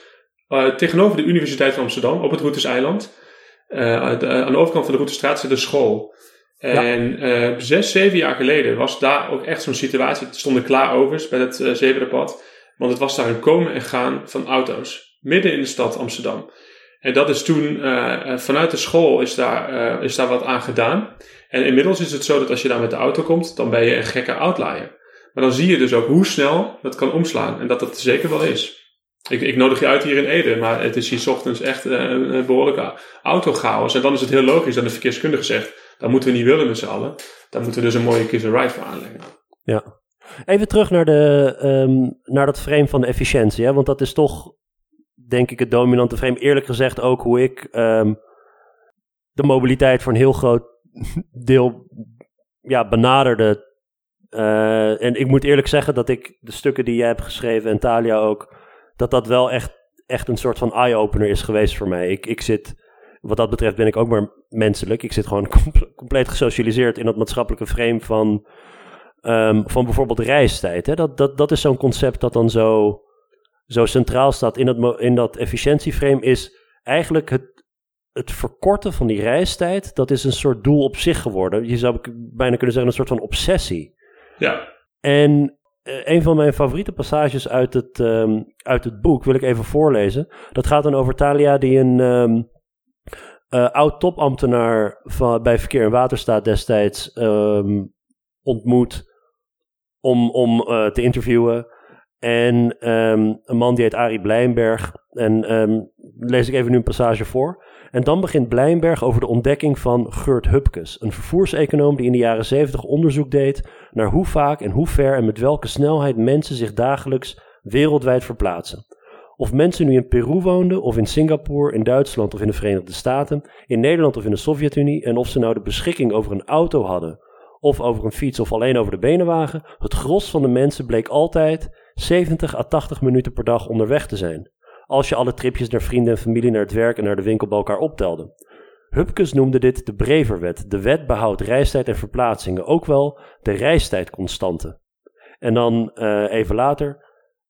uh, tegenover de Universiteit van Amsterdam, op het Routeseiland, uh, aan de overkant van de Routestraat zit een school. En ja. zes, zeven jaar geleden was daar ook echt zo'n situatie. Er stonden klaarovers bij het uh, Zevenpad. Want het was daar een komen en gaan van auto's. Midden in de stad Amsterdam. En dat is toen, uh, vanuit de school is daar, uh, is daar wat aan gedaan. En inmiddels is het zo dat als je daar met de auto komt, dan ben je een gekke outlier. Maar dan zie je dus ook hoe snel dat kan omslaan. En dat dat zeker wel is. Ik, ik nodig je uit hier in Ede, maar het is hier ochtends echt een, behoorlijke autochaos. En dan is het heel logisch dat de verkeerskundige zegt, dat moeten we niet willen met z'n allen. Daar moeten we dus een mooie kiss ride voor aanleggen. Ja. Even terug naar, de, ehm, naar dat frame van de efficiëntie. Hè? Want dat is toch, denk ik, het dominante frame. Eerlijk gezegd ook hoe ik ehm, de mobiliteit voor een heel groot <laughs> deel ja, benaderde. Uh, en ik moet eerlijk zeggen dat ik de stukken die jij hebt geschreven en Talia ook, dat dat wel echt, echt een soort van eye-opener is geweest voor mij. Ik, ik zit, wat dat betreft ben ik ook maar menselijk. Ik zit gewoon <laughs> compleet gesocialiseerd in dat maatschappelijke frame van um, van bijvoorbeeld reistijd. Hè? Dat, dat, dat is zo'n concept dat dan zo, zo centraal staat in dat, in dat efficiëntieframe, is eigenlijk het, het verkorten van die reistijd. Dat is een soort doel op zich geworden. Je zou bijna kunnen zeggen een soort van obsessie. Ja. En uh, een van mijn favoriete passages uit het, um, uit het boek wil ik even voorlezen. Dat gaat dan over Talia die een um, uh, oud topambtenaar van, bij Verkeer en Waterstaat destijds um, ontmoet om, om uh, te interviewen. En um, een man die heet Arie Blijnberg. En um, lees ik even nu een passage voor. En dan begint Blijnberg over de ontdekking van Gert Hupkes, een vervoerseconoom die in de jaren 70 onderzoek deed naar hoe vaak en hoe ver en met welke snelheid mensen zich dagelijks wereldwijd verplaatsen. Of mensen nu in Peru woonden, of in Singapore, in Duitsland of in de Verenigde Staten, in Nederland of in de Sovjet-Unie, en of ze nou de beschikking over een auto hadden, of over een fiets of alleen over de benenwagen, het gros van de mensen bleek altijd 70 à 80 minuten per dag onderweg te zijn. Als je alle tripjes naar vrienden en familie, naar het werk en naar de winkel bij elkaar optelde. Hupkes noemde dit de Breverwet, de wet behoudt reistijd en verplaatsingen, ook wel de reistijdconstante. En dan uh, even later,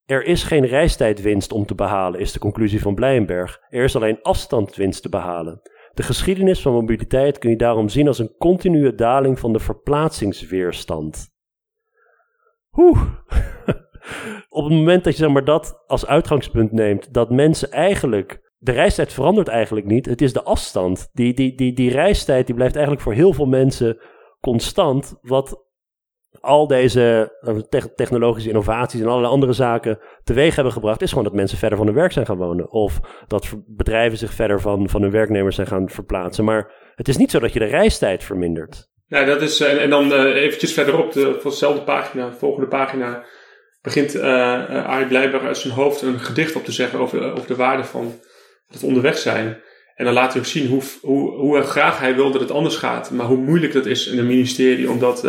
er is geen reistijdwinst om te behalen, is de conclusie van Blijenberg. Er is alleen afstandwinst te behalen. De geschiedenis van mobiliteit kun je daarom zien als een continue daling van de verplaatsingsweerstand. Oeh. <laughs> Op het moment dat je zeg maar, dat als uitgangspunt neemt, dat mensen eigenlijk. De reistijd verandert eigenlijk niet. Het is de afstand. Die, die, die, die reistijd die blijft eigenlijk voor heel veel mensen constant. Wat al deze eh, technologische innovaties en allerlei andere zaken teweeg hebben gebracht, is gewoon dat mensen verder van hun werk zijn gaan wonen. Of dat bedrijven zich verder van, van hun werknemers zijn gaan verplaatsen. Maar het is niet zo dat je de reistijd vermindert. Dat is, en, dan uh, eventjes verderop, de, voor dezelfde pagina, volgende pagina, begint uh, Arie Blijberg uit zijn hoofd een gedicht op te zeggen over, over de waarde van het onderweg zijn. En dan laat hij ook zien hoe, hoe, hoe graag hij wil dat het anders gaat. Maar hoe moeilijk dat is in het ministerie om, dat,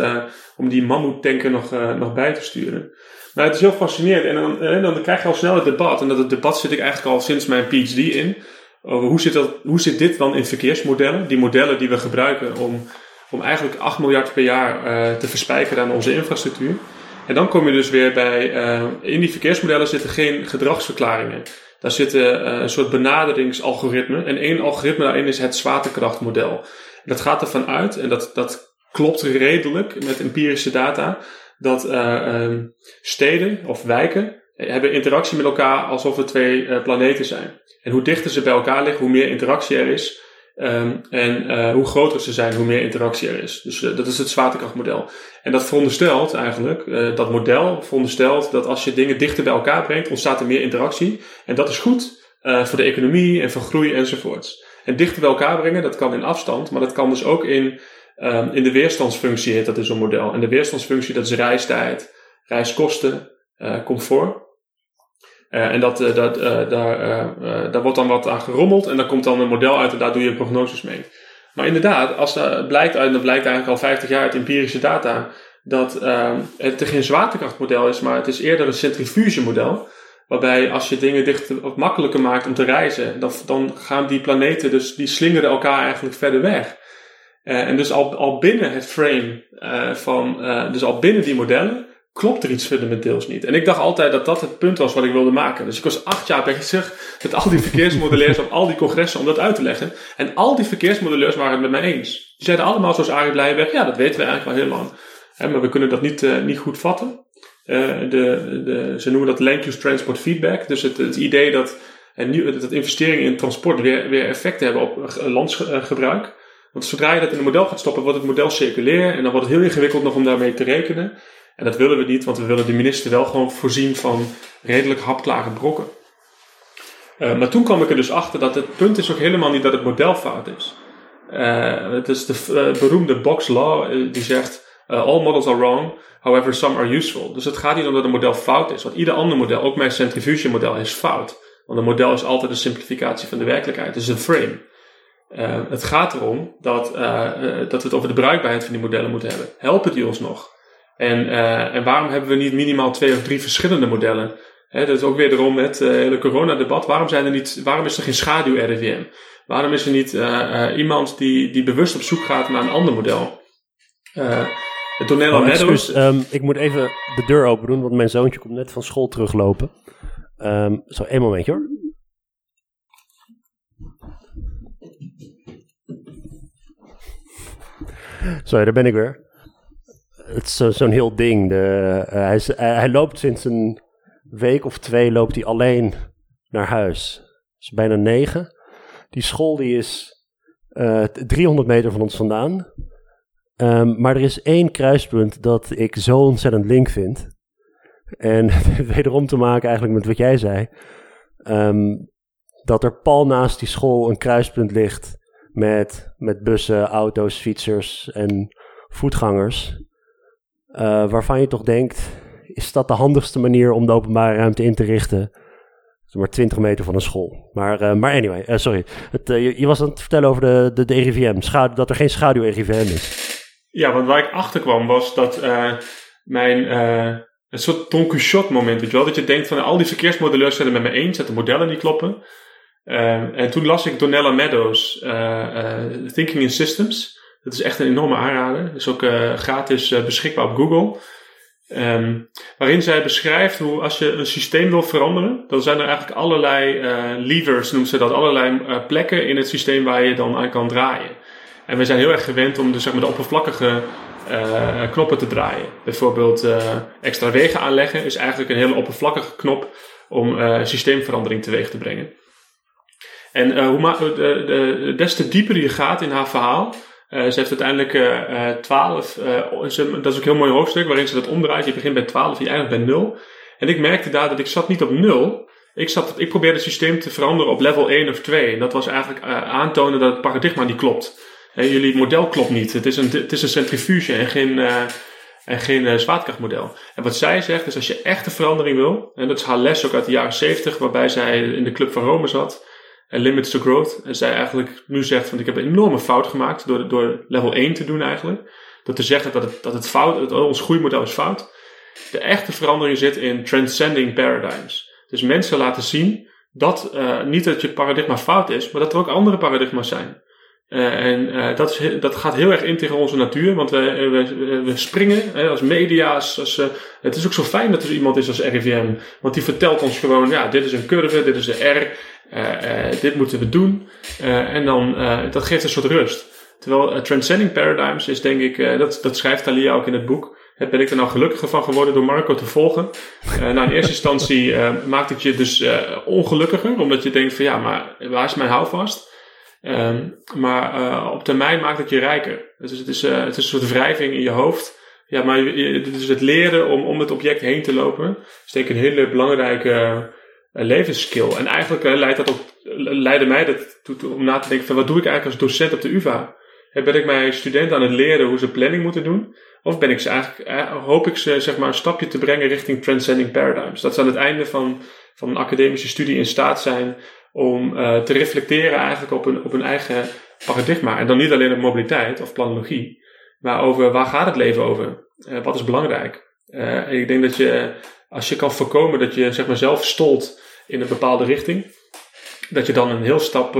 om die mammoetanker nog, uh, nog bij te sturen. Maar het is heel fascinerend. En dan, dan krijg je al snel het debat. En dat het debat zit ik eigenlijk al sinds mijn PhD in. Over hoe zit, dat, hoe zit dit dan in verkeersmodellen? Die modellen die we gebruiken om, om eigenlijk 8 miljard per jaar te verspijkeren aan onze infrastructuur. En dan kom je dus weer bij, in die verkeersmodellen zitten geen gedragsverklaringen. Daar zitten uh, een soort benaderingsalgoritmen. En één algoritme daarin is het zwaartekrachtmodel. Dat gaat ervan uit, en dat, dat klopt redelijk met empirische data, dat uh, steden of wijken hebben interactie met elkaar alsof er twee planeten zijn. En hoe dichter ze bij elkaar liggen, hoe meer interactie er is. Um, en uh, hoe groter ze zijn, hoe meer interactie er is. Dus uh, dat is het zwaartekrachtmodel. En dat veronderstelt eigenlijk, uh, dat model veronderstelt dat als je dingen dichter bij elkaar brengt, ontstaat er meer interactie. En dat is goed voor de economie en voor groei enzovoorts. En dichter bij elkaar brengen, dat kan in afstand, maar dat kan dus ook in, um, in de weerstandsfunctie, dat is een model. En de weerstandsfunctie, dat is reistijd, reiskosten, comfort. Uh, en dat, uh, dat, uh, daar, daar wordt dan wat aan gerommeld en daar komt dan een model uit en daar doe je prognoses mee. Maar inderdaad, als dat blijkt uit, dat blijkt eigenlijk al 50 jaar uit empirische data, dat het geen zwaartekrachtmodel is, maar het is eerder een centrifugemodel. Waarbij als je dingen dichter of makkelijker maakt om te reizen, dan, dan gaan die planeten, dus die slingeren elkaar eigenlijk verder weg. en dus al, al binnen het frame van, dus al binnen die modellen, klopt er iets fundamenteels niet. En ik dacht altijd dat dat het punt was wat ik wilde maken. Dus ik was acht jaar bezig met al die verkeersmodelleurs op al die congressen om dat uit te leggen. En al die verkeersmodelleurs waren het met mij eens. Die zeiden allemaal zoals Arie Blijberg, ja dat weten we eigenlijk al heel lang. maar we kunnen dat niet, uh, niet goed vatten. Uh, de, de, ze noemen dat land use transport feedback. Dus het, het idee dat, en dat investeringen in transport weer, weer effect hebben op uh, landsgebruik. Want zodra je dat in een model gaat stoppen, wordt het model circulair. En dan wordt het heel ingewikkeld nog om daarmee te rekenen. En dat willen we niet, want we willen de minister wel gewoon voorzien van redelijk hapklare brokken. Uh, maar toen kwam ik er dus achter dat het punt is ook helemaal niet dat het model fout is. Uh, het is de uh, beroemde Box Law die zegt all models are wrong However, some are useful. Dus het gaat niet om dat een model fout is. Want ieder ander model, ook mijn centrifuge model, is fout. Want een model is altijd een simplificatie van de werkelijkheid. Het is een frame. Het gaat erom dat, dat we het over de bruikbaarheid van die modellen moeten hebben. Helpen die ons nog? En, en waarom hebben we niet minimaal twee of drie verschillende modellen? He, dat is ook weer erom het hele coronadebat. Waarom, zijn er niet, waarom is er geen schaduw-RIVM? Waarom is er niet iemand die, die bewust op zoek gaat naar een ander model? Donella oh, Meadows. Um, ik moet even de deur open doen, want mijn zoontje komt net van school teruglopen. Um, zo, één momentje hoor. Sorry, daar ben ik weer. Het is zo'n heel ding. De, hij, is, uh, hij, loopt sinds een week of twee loopt hij alleen naar huis. Het is bijna negen. Die school die is uh, eh, 300 meter van ons vandaan. Um, maar er is één kruispunt dat ik zo ontzettend link vind. En <laughs> wederom te maken eigenlijk met wat jij zei. Um, dat er pal naast die school een kruispunt ligt met, met bussen, auto's, fietsers en voetgangers. Uh, waarvan je toch denkt, is dat de handigste manier om de openbare ruimte in te richten? maar 20 meter van een school. Maar, uh, maar anyway, uh, sorry. Het, je, was aan het vertellen over de, de, de RIVM, Schadu dat er geen schaduw-RIVM is. Ja, want waar ik achter kwam was dat mijn een soort Don Quixote moment, weet je wel? Dat je denkt van al die verkeersmodelleurs zijn het met me eens, dat de modellen niet kloppen. En toen las ik Donella Meadows, Thinking in Systems. Dat is echt een enorme aanrader. Is ook gratis beschikbaar op Google. Um, waarin zij beschrijft hoe als je een systeem wil veranderen, dan zijn er eigenlijk allerlei levers, noemt ze dat, allerlei plekken in het systeem waar je dan aan kan draaien. En we zijn heel erg gewend om de, zeg maar, de oppervlakkige knoppen te draaien. Bijvoorbeeld extra wegen aanleggen is eigenlijk een hele oppervlakkige knop om systeemverandering teweeg te brengen. En hoe de, de, des te dieper je gaat in haar verhaal, ze heeft uiteindelijk 12, dat is ook een heel mooi hoofdstuk waarin ze dat omdraait. Je begint bij 12 en je eindigt bij 0. En ik merkte daar dat ik zat niet op 0. Ik, zat, ik probeerde het systeem te veranderen op level 1 of 2. En dat was eigenlijk aantonen dat het paradigma niet klopt jullie model klopt niet. Het is een, het is een centrifuge en geen, uh, en geen uh, zwaartekrachtmodel. En wat zij zegt is als je echt een verandering wil, en dat is haar les ook uit de jaren 70, waarbij zij in de Club van Rome zat, en Limits to Growth, en zij eigenlijk nu zegt van ik heb een enorme fout gemaakt door, door level 1 te doen eigenlijk. Door te zeggen dat het, dat het fout, dat ons groeimodel is fout. De echte verandering zit in transcending paradigms. Dus mensen laten zien dat uh, niet dat je paradigma fout is, maar dat er ook andere paradigma's zijn. Uh, en uh, dat, is, dat gaat heel erg in tegen onze natuur, want we, we, springen hè, als media's. Als, het is ook zo fijn dat er iemand is als RIVM, want die vertelt ons gewoon: ja, dit is een curve, dit is de R, dit moeten we doen. en dan, dat geeft een soort rust. Terwijl Transcending Paradigms is, denk ik, dat, dat schrijft Talia ook in het boek. Ben ik er nou gelukkiger van geworden door Marco te volgen? nou, in eerste instantie maakt het je dus ongelukkiger, omdat je denkt: van ja, maar waar is mijn houvast? Um, maar uh, op termijn maakt het je rijker. Dus het is, uh, het is een soort wrijving in je hoofd. Ja, maar dus het leren om om het object heen te lopen, is denk ik een hele belangrijke uh, levensskill. En eigenlijk leidt dat ook, leidde mij dat toe, om na te denken van wat doe ik eigenlijk als docent op de UvA? Ben ik mijn studenten aan het leren hoe ze planning moeten doen? Of ben ik ze eigenlijk, hoop ik ze zeg maar een stapje te brengen richting transcending paradigms? Dat ze aan het einde van, van een academische studie in staat zijn om uh, te reflecteren eigenlijk op een, op een eigen paradigma. En dan niet alleen op mobiliteit of planologie, maar over waar gaat het leven over? Wat is belangrijk? Uh, ik denk dat je, als je kan voorkomen dat je zeg maar, zelf stolt in een bepaalde richting, dat je dan een heel stap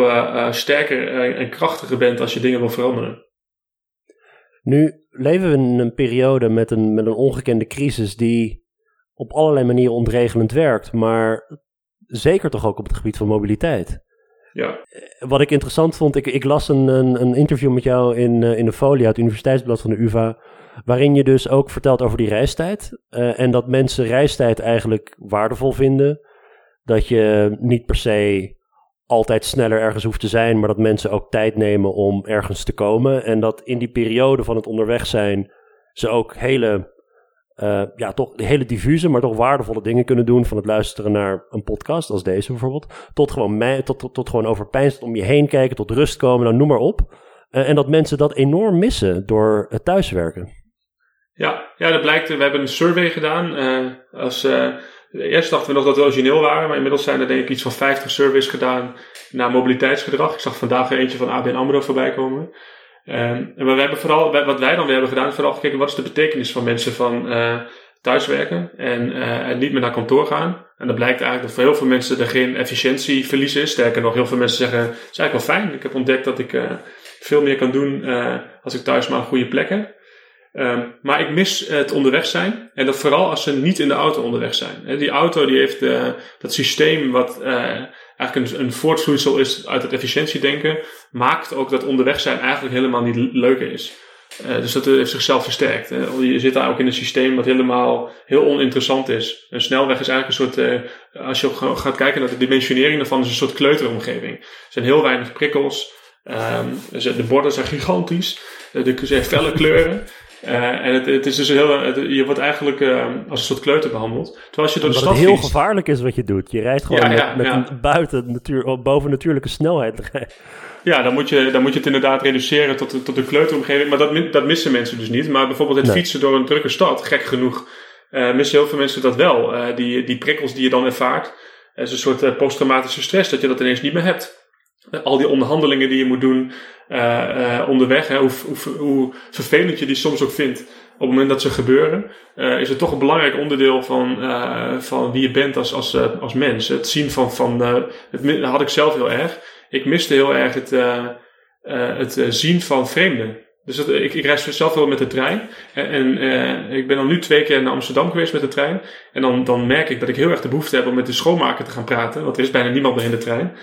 sterker en krachtiger bent als je dingen wil veranderen. Nu leven we in een periode met een, met een ongekende crisis die op allerlei manieren ontregelend werkt, maar zeker toch ook op het gebied van mobiliteit. Ja. Eh, wat ik interessant vond, ik, ik las een, een, een interview met jou in, in de folie uit het Universiteitsblad van de UvA, waarin je dus ook vertelt over die reistijd. Uh, en dat mensen reistijd eigenlijk waardevol vinden. Dat je niet per se altijd sneller ergens hoeft te zijn, maar dat mensen ook tijd nemen om ergens te komen. En dat in die periode van het onderweg zijn ze ook hele uh, ja, toch hele diffuse, maar toch waardevolle dingen kunnen doen. Van het luisteren naar een podcast, als deze bijvoorbeeld. Tot gewoon, tot, tot, gewoon overpijnst om je heen kijken, tot rust komen, nou noem maar op. Uh, en dat mensen dat enorm missen door het thuiswerken. Ja, ja, dat blijkt. We hebben een survey gedaan. Uh, als, eerst dachten we nog dat we origineel waren, maar inmiddels zijn er denk ik iets van 50 surveys gedaan naar mobiliteitsgedrag. Ik zag vandaag er eentje van ABN AMRO voorbij komen. En we hebben vooral, wat wij dan weer hebben gedaan, is vooral gekeken wat is de betekenis van mensen van uh, thuiswerken en, en niet meer naar kantoor gaan. En dan blijkt eigenlijk dat voor heel veel mensen er geen efficiëntieverlies is. Sterker nog, heel veel mensen zeggen, het is eigenlijk wel fijn. Ik heb ontdekt dat ik veel meer kan doen als ik thuis maar een goede plek heb. Um, maar ik mis het onderweg zijn. En dat vooral als ze niet in de auto onderweg zijn. die auto die heeft uh, dat systeem wat uh, eigenlijk een, een is uit het efficiëntiedenken. Maakt ook dat onderweg zijn eigenlijk helemaal niet leuker is. Dus dat heeft zichzelf versterkt. Hè. Je zit daar ook in een systeem wat helemaal heel oninteressant is. Een snelweg is eigenlijk een soort, als je gaat kijken naar de dimensionering daarvan, is een soort kleuteromgeving. Er zijn heel weinig prikkels. Um, de borden zijn gigantisch. Er zijn felle kleuren. Uh, en het, het, is dus heel, het, je wordt eigenlijk uh, als een soort kleuter behandeld. Terwijl als je door de stad het heel gevaarlijk is wat je doet. Je rijdt gewoon ja, met, ja, met een buiten natuur, boven natuurlijke snelheid. ja, dan moet, je, dan moet je het inderdaad reduceren tot, tot een kleuteromgeving. Maar dat, dat missen mensen dus niet. Maar bijvoorbeeld het fietsen door een drukke stad, gek genoeg, uh, missen heel veel mensen dat wel. die, die prikkels die je dan ervaart, is een soort posttraumatische stress, dat je dat ineens niet meer hebt al die onderhandelingen die je moet doen uh, uh, onderweg, hè, hoe, hoe, vervelend je die soms ook vindt, op het moment dat ze gebeuren, uh, is het toch een belangrijk onderdeel van, van wie je bent als, als, als mens. Het zien van, van het had ik zelf heel erg. Ik miste heel erg het, het zien van vreemden. Dus dat, ik, ik reis zelf wel met de trein. En, ik ben dan nu twee keer naar Amsterdam geweest met de trein. En dan, dan merk ik dat ik heel erg de behoefte heb om met de schoonmaker te gaan praten. Want er is bijna niemand meer in de trein.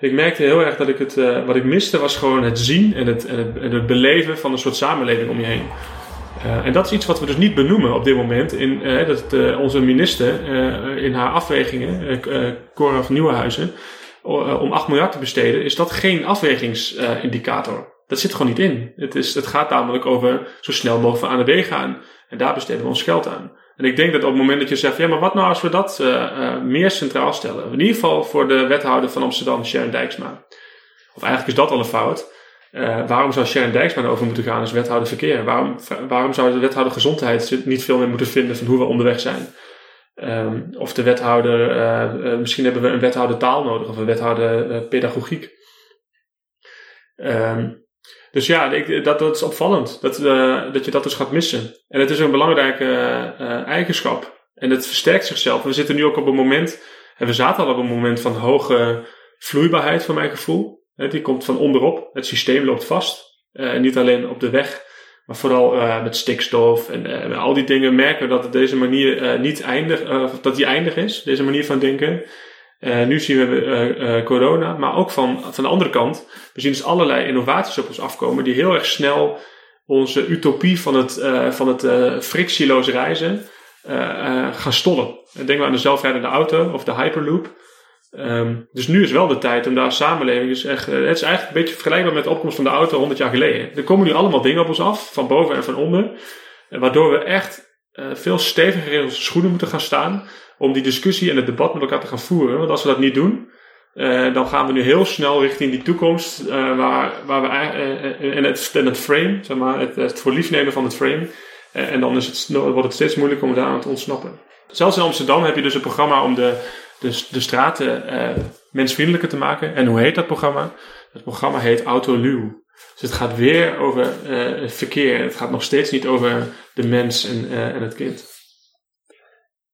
Ik merkte heel erg dat ik het, uh, wat ik miste was gewoon het zien en het, en het, en het beleven van een soort samenleving om je heen. Uh, en dat is iets wat we dus niet benoemen op dit moment. In, uh, dat onze minister in haar afwegingen, Cora van Nieuwenhuizen, om 8 miljard te besteden, is dat geen afwegingsindicator. Dat zit gewoon niet in. Het, is, het gaat namelijk over zo snel mogelijk van A naar B gaan. En daar besteden we ons geld aan. En ik denk dat op het moment dat je zegt, ja, maar wat nou als we dat uh, uh, meer centraal stellen? In ieder geval voor de wethouder van Amsterdam, Sharon Dijksma. Of eigenlijk is dat al een fout. Uh, waarom zou Sharon Dijksma over moeten gaan als wethouder verkeer? Waarom, waarom zou de wethouder gezondheid niet veel meer moeten vinden van hoe we onderweg zijn? Um, of de wethouder, misschien hebben we een wethouder taal nodig of een wethouder pedagogiek. Um, dus ja, ik, dat, dat is opvallend. Dat, uh, dat je dat dus gaat missen. En het is een belangrijke uh, eigenschap. En het versterkt zichzelf. We zitten nu ook op een moment. En we zaten al op een moment van hoge vloeibaarheid, voor mijn gevoel. Die komt van onderop. Het systeem loopt vast. Uh, niet alleen op de weg, maar vooral met stikstof en al die dingen merken we dat deze manier niet eindig, dat die eindig is, deze manier van denken. Uh, nu zien we uh, uh, corona, maar ook van, van de andere kant. We zien dus allerlei innovaties op ons afkomen die heel erg snel onze utopie van het, van het frictieloos reizen gaan stollen. Denk maar aan de zelfrijdende auto of de Hyperloop. Um, dus nu is wel de tijd om daar samenleving is echt, het is eigenlijk een beetje vergelijkbaar met de opkomst van de auto 100 jaar geleden. Er komen nu allemaal dingen op ons af, van boven en van onder, waardoor we echt veel steviger in onze schoenen moeten gaan staan om die discussie en het debat met elkaar te gaan voeren. Want als we dat niet doen, uh, dan gaan we nu heel snel richting die toekomst, uh, waar, waar we uh, en, het, het frame, zeg maar, het, het voor van het frame. en dan is het, wordt het steeds moeilijker om daar aan te ontsnappen. Zelfs in Amsterdam heb je dus een programma om de, de, de straten mensvriendelijker te maken. En hoe heet dat programma? Het programma heet Autoluw. Dus het gaat weer over verkeer. Het gaat nog steeds niet over de mens en, en het kind.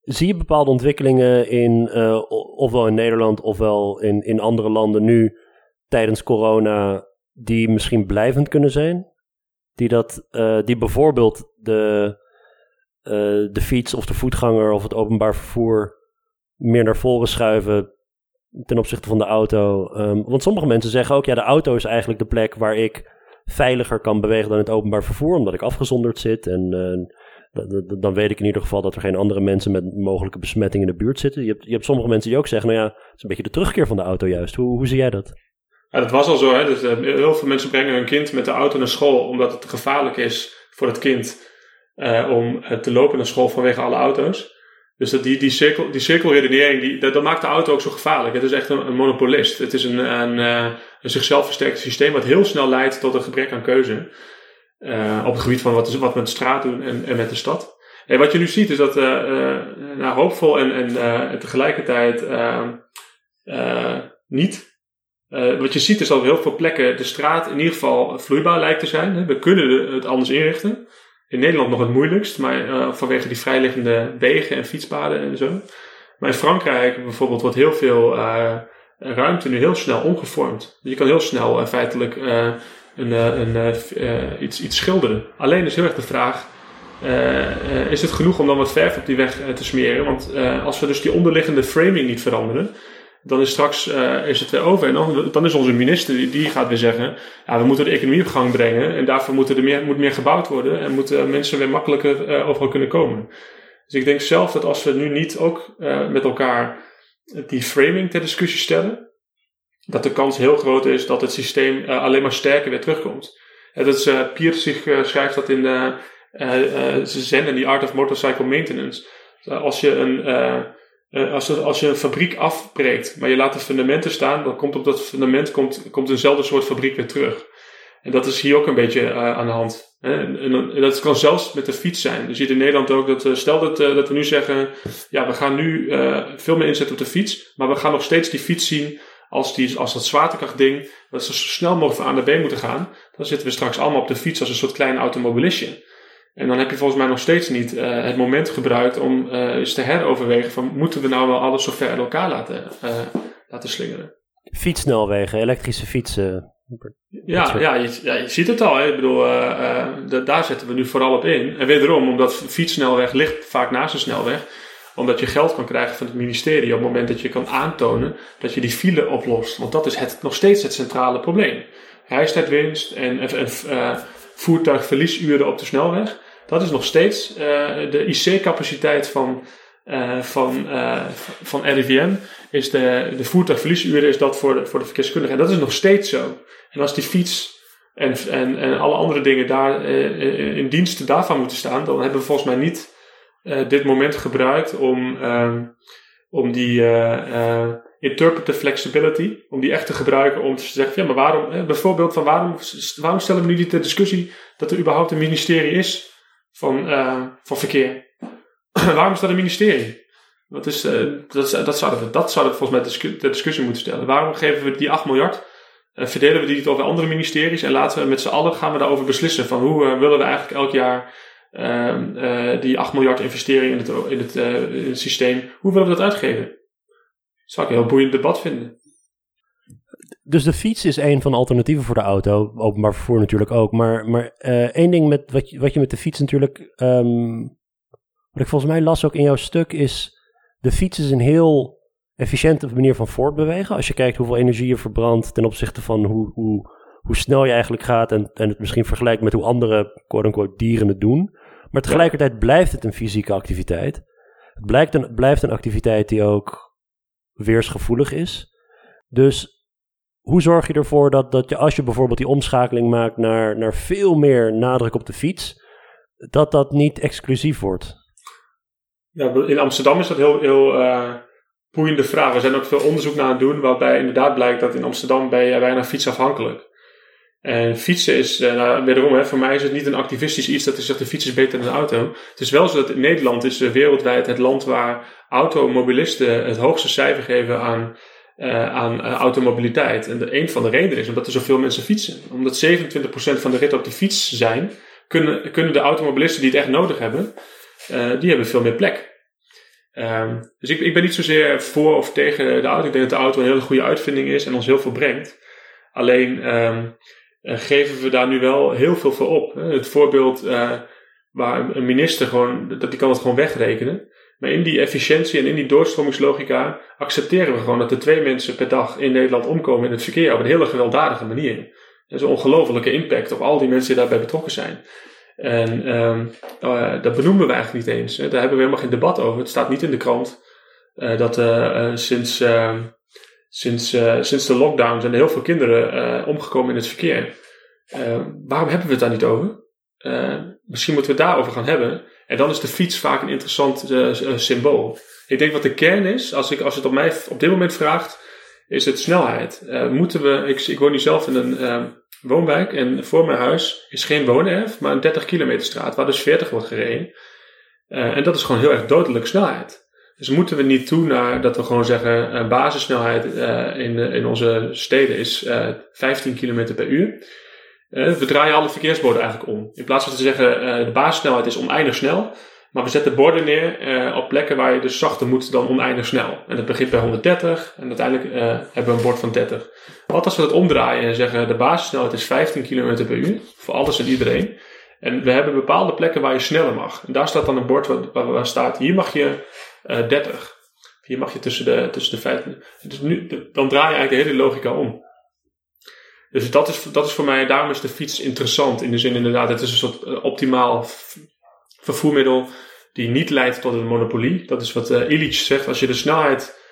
Zie je bepaalde ontwikkelingen in, uh, ofwel in Nederland ofwel in, in andere landen nu tijdens corona, die misschien blijvend kunnen zijn? Die, dat, uh, die bijvoorbeeld de, uh, de fiets of de voetganger of het openbaar vervoer meer naar voren schuiven ten opzichte van de auto. Um, want sommige mensen zeggen ook, ja, de auto is eigenlijk de plek waar ik veiliger kan bewegen dan het openbaar vervoer, omdat ik afgezonderd zit en dan weet ik in ieder geval dat er geen andere mensen met mogelijke besmetting in de buurt zitten. Je hebt, je hebt sommige mensen die ook zeggen, nou ja, het is een beetje de terugkeer van de auto juist. Hoe, hoe zie jij dat? Ja, dat was al zo. Hè? Dus, uh, heel veel mensen brengen hun kind met de auto naar school omdat het gevaarlijk is voor het kind uh, om te lopen naar school vanwege alle auto's. Dus dat die, die, cirkel, die cirkelredenering, die, dat, dat, maakt de auto ook zo gevaarlijk. Het is echt een, monopolist. Het is een, een, een zichzelf versterkt systeem wat heel snel leidt tot een gebrek aan keuze. Op het gebied van wat, wat we met de straat doen en, en met de stad. En wat je nu ziet is dat, nou, hoopvol en, en tegelijkertijd niet. wat je ziet is dat op heel veel plekken de straat in ieder geval vloeibaar lijkt te zijn. We kunnen het anders inrichten. In Nederland nog het moeilijkst, maar vanwege die vrijliggende wegen en fietspaden en zo. Maar in Frankrijk bijvoorbeeld wordt heel veel ruimte nu heel snel omgevormd. Je kan heel snel uh, feitelijk uh, een, een, iets, iets schilderen. Alleen is heel erg de vraag: is het genoeg om dan wat verf op die weg te smeren? Want als we dus die onderliggende framing niet veranderen, dan is straks is het weer over. En dan, is onze minister, die, gaat weer zeggen, ja, we moeten de economie op gang brengen. En daarvoor moet er meer, moet meer gebouwd worden. En moeten mensen weer makkelijker uh, overal kunnen komen. Dus ik denk zelf dat als we nu niet ook met elkaar die framing ter discussie stellen, dat de kans heel groot is dat het systeem uh, alleen maar sterker weer terugkomt. En dat is, uh, zich schrijft dat in de Zen en The Art of Motorcycle Maintenance. als je een als, als je een fabriek afbreekt, maar je laat de fundamenten staan, dan komt op dat fundament komt, komt eenzelfde soort fabriek weer terug. En dat is hier ook een beetje aan de hand. En, en, dat kan zelfs met de fiets zijn. Je ziet in Nederland ook dat, stel dat, dat we nu zeggen, ja, we gaan nu veel meer inzetten op de fiets, maar we gaan nog steeds die fiets zien als, die, als dat zwaartekrachtding, dat ze zo snel mogelijk van A naar B moeten gaan. Dan zitten we straks allemaal op de fiets als een soort klein automobilistje. En dan heb je volgens mij nog steeds niet het moment gebruikt om eens te heroverwegen van, moeten we nou wel alles zo ver uit elkaar laten, laten slingeren? Fietssnelwegen, elektrische fietsen, ja, ja, je, ja, je ziet het al. Hè. Ik bedoel, daar zetten we nu vooral op in. En wederom, omdat fietssnelweg ligt vaak naast een snelweg. Omdat je geld kan krijgen van het ministerie op het moment dat je kan aantonen dat je die file oplost. Want dat is het, nog steeds het centrale probleem. Reistijdwinst en, en uh, voertuigverliesuren op de snelweg. Dat is nog steeds de IC-capaciteit van, van, van RIVM. Is de, de voertuigverliesuren is dat voor de, voor de verkeerskundige. En dat is nog steeds zo. En als die fiets en, en, en alle andere dingen daar in dienst daarvan moeten staan, dan hebben we volgens mij niet uh, dit moment gebruikt om, uh, om die interpretive flexibility, om die echt te gebruiken om te zeggen, ja, maar waarom, bijvoorbeeld van waarom, waarom stellen we nu niet ter discussie dat er überhaupt een ministerie is van, van verkeer? <clears throat> waarom is dat een ministerie? Wat is, dat, dat, zouden we, dat zouden volgens mij ter discussie moeten stellen. Waarom geven we die 8 miljard uh, verdelen we die over andere ministeries en laten we met z'n allen gaan we daarover beslissen van hoe uh, willen we eigenlijk elk jaar uh, die 8 miljard investering in het, in het, het systeem, hoe willen we dat uitgeven? Dat zou ik een heel boeiend debat vinden. Dus de fiets is een van de alternatieven voor de auto, openbaar vervoer natuurlijk ook. Maar, maar één ding met wat je, wat je met de fiets natuurlijk, um, wat ik volgens mij las ook in jouw stuk, is de fiets is een heel efficiënte manier van voortbewegen. Als je kijkt hoeveel energie je verbrandt ten opzichte van hoe, hoe, hoe snel je eigenlijk gaat en, en het misschien vergelijkt met hoe andere quote-unquote dieren het doen. Maar tegelijkertijd blijft het een fysieke activiteit. Het blijkt een, blijft een activiteit die ook weersgevoelig is. Dus hoe zorg je ervoor dat, dat je, als je bijvoorbeeld die omschakeling maakt naar, naar veel meer nadruk op de fiets, dat dat niet exclusief wordt? Ja, in Amsterdam is dat heel, heel uh, boeiende vraag. Er zijn ook veel onderzoek naar aan het doen, waarbij inderdaad blijkt dat in Amsterdam ben je bijna fietsafhankelijk. En fietsen is, uh, nou, wederom, hè, voor mij is het niet een activistisch iets dat je zegt de fiets is beter dan de auto. Het is wel zo dat Nederland is uh, wereldwijd het land waar automobilisten het hoogste cijfer geven aan, uh, aan automobiliteit. En de, een van de redenen is omdat er zoveel mensen fietsen. Omdat 27% van de ritten op de fiets zijn, kunnen, kunnen de automobilisten die het echt nodig hebben, die hebben veel meer plek. Um, dus ik, ik ben niet zozeer voor of tegen de auto. Ik denk dat de auto een hele goede uitvinding is en ons heel veel brengt. Alleen uh, geven we daar nu wel heel veel voor op. Het voorbeeld uh, waar een minister gewoon, dat die kan het gewoon wegrekenen. Maar in die efficiëntie en in die doorstromingslogica accepteren we gewoon dat er twee mensen per dag in Nederland omkomen in het verkeer op een hele gewelddadige manier. Dat is een ongelofelijke impact op al die mensen die daarbij betrokken zijn. En um, dat benoemen we eigenlijk niet eens. Hè. Daar hebben we helemaal geen debat over. Het staat niet in de krant uh, dat uh, sinds, sinds, sinds de lockdown zijn er heel veel kinderen omgekomen in het verkeer. Ehm, waarom hebben we het daar niet over? misschien moeten we het daarover gaan hebben. En dan is de fiets vaak een interessant symbool. Ik denk wat de kern is, als, ik, als het op mij op dit moment vraagt, is het snelheid. moeten we, ik, ik woon nu zelf in een woonwijk en voor mijn huis is geen woonerf, maar een 30 kilometer straat waar dus 40 wordt gereden. en dat is gewoon heel erg dodelijk snelheid. Dus moeten we niet toe naar dat we gewoon zeggen, uh, basissnelheid uh, in, in onze steden is uh, 15 km per uur. we draaien alle verkeersborden eigenlijk om. In plaats van te zeggen, de basissnelheid is oneindig snel, maar we zetten borden neer op plekken waar je dus zachter moet dan oneindig snel. En dat begint bij 130 en uiteindelijk hebben we een bord van 30. Wat als we dat omdraaien en zeggen, de basissnelheid is 15 km per uur, voor alles en iedereen. En we hebben bepaalde plekken waar je sneller mag. En daar staat dan een bord waar, waar staat, hier mag je 30. Eh, Hier mag je tussen de, tussen de 15. Dus nu, dan draai je eigenlijk de hele logica om. Dus dat is, dat is voor mij, daarom is de fiets interessant. In de zin inderdaad, het is een soort uh, optimaal vervoermiddel die niet leidt tot een monopolie. Dat is wat uh, Illich zegt. Als je de snelheid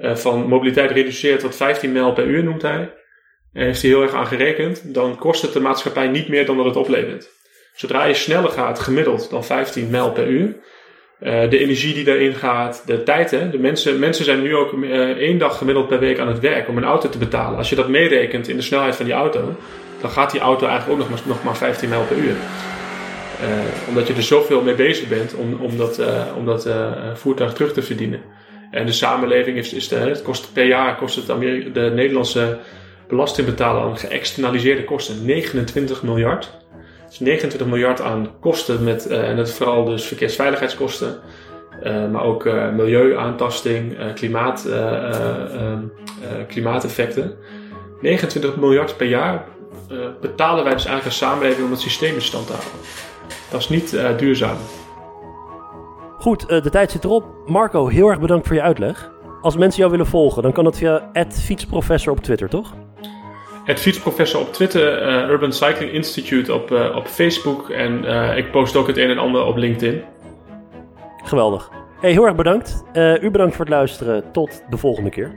van mobiliteit reduceert tot 15 mijl per uur, noemt hij. En heeft hij heel erg aan gerekend. Dan kost het de maatschappij niet meer dan dat het oplevert. Zodra je sneller gaat, gemiddeld, dan 15 mijl per uur, uh, de energie die daarin gaat, de tijd. Hè? De mensen, mensen zijn nu ook uh, één dag gemiddeld per week aan het werk om een auto te betalen. Als je dat meerekent in de snelheid van die auto, dan gaat die auto eigenlijk ook nog maar, nog maar 15 mijl per uur. Uh, omdat je er zoveel mee bezig bent om, om dat, om dat voertuig terug te verdienen. En de samenleving is, is het kost per jaar kost het de Nederlandse belastingbetaler aan geëxternaliseerde kosten 29 miljard. Dus 29 miljard aan kosten met, uh, en dat vooral dus verkeersveiligheidskosten. Uh, maar ook uh, milieuaantasting, klimaat, ehm, klimaateffecten. 29 miljard per jaar betalen wij dus eigenlijk als samenleving om het systeem in stand te houden. Dat is niet duurzaam. Goed, de tijd zit erop. Marco, heel erg bedankt voor je uitleg. Als mensen jou willen volgen, dan kan dat via fietsprofessor op Twitter, toch? Het fietsprofessor op Twitter, uh, Urban Cycling Institute op, uh, op Facebook en uh, ik post ook het een en ander op LinkedIn. Geweldig. Hey, heel erg bedankt. u bedankt voor het luisteren. Tot de volgende keer.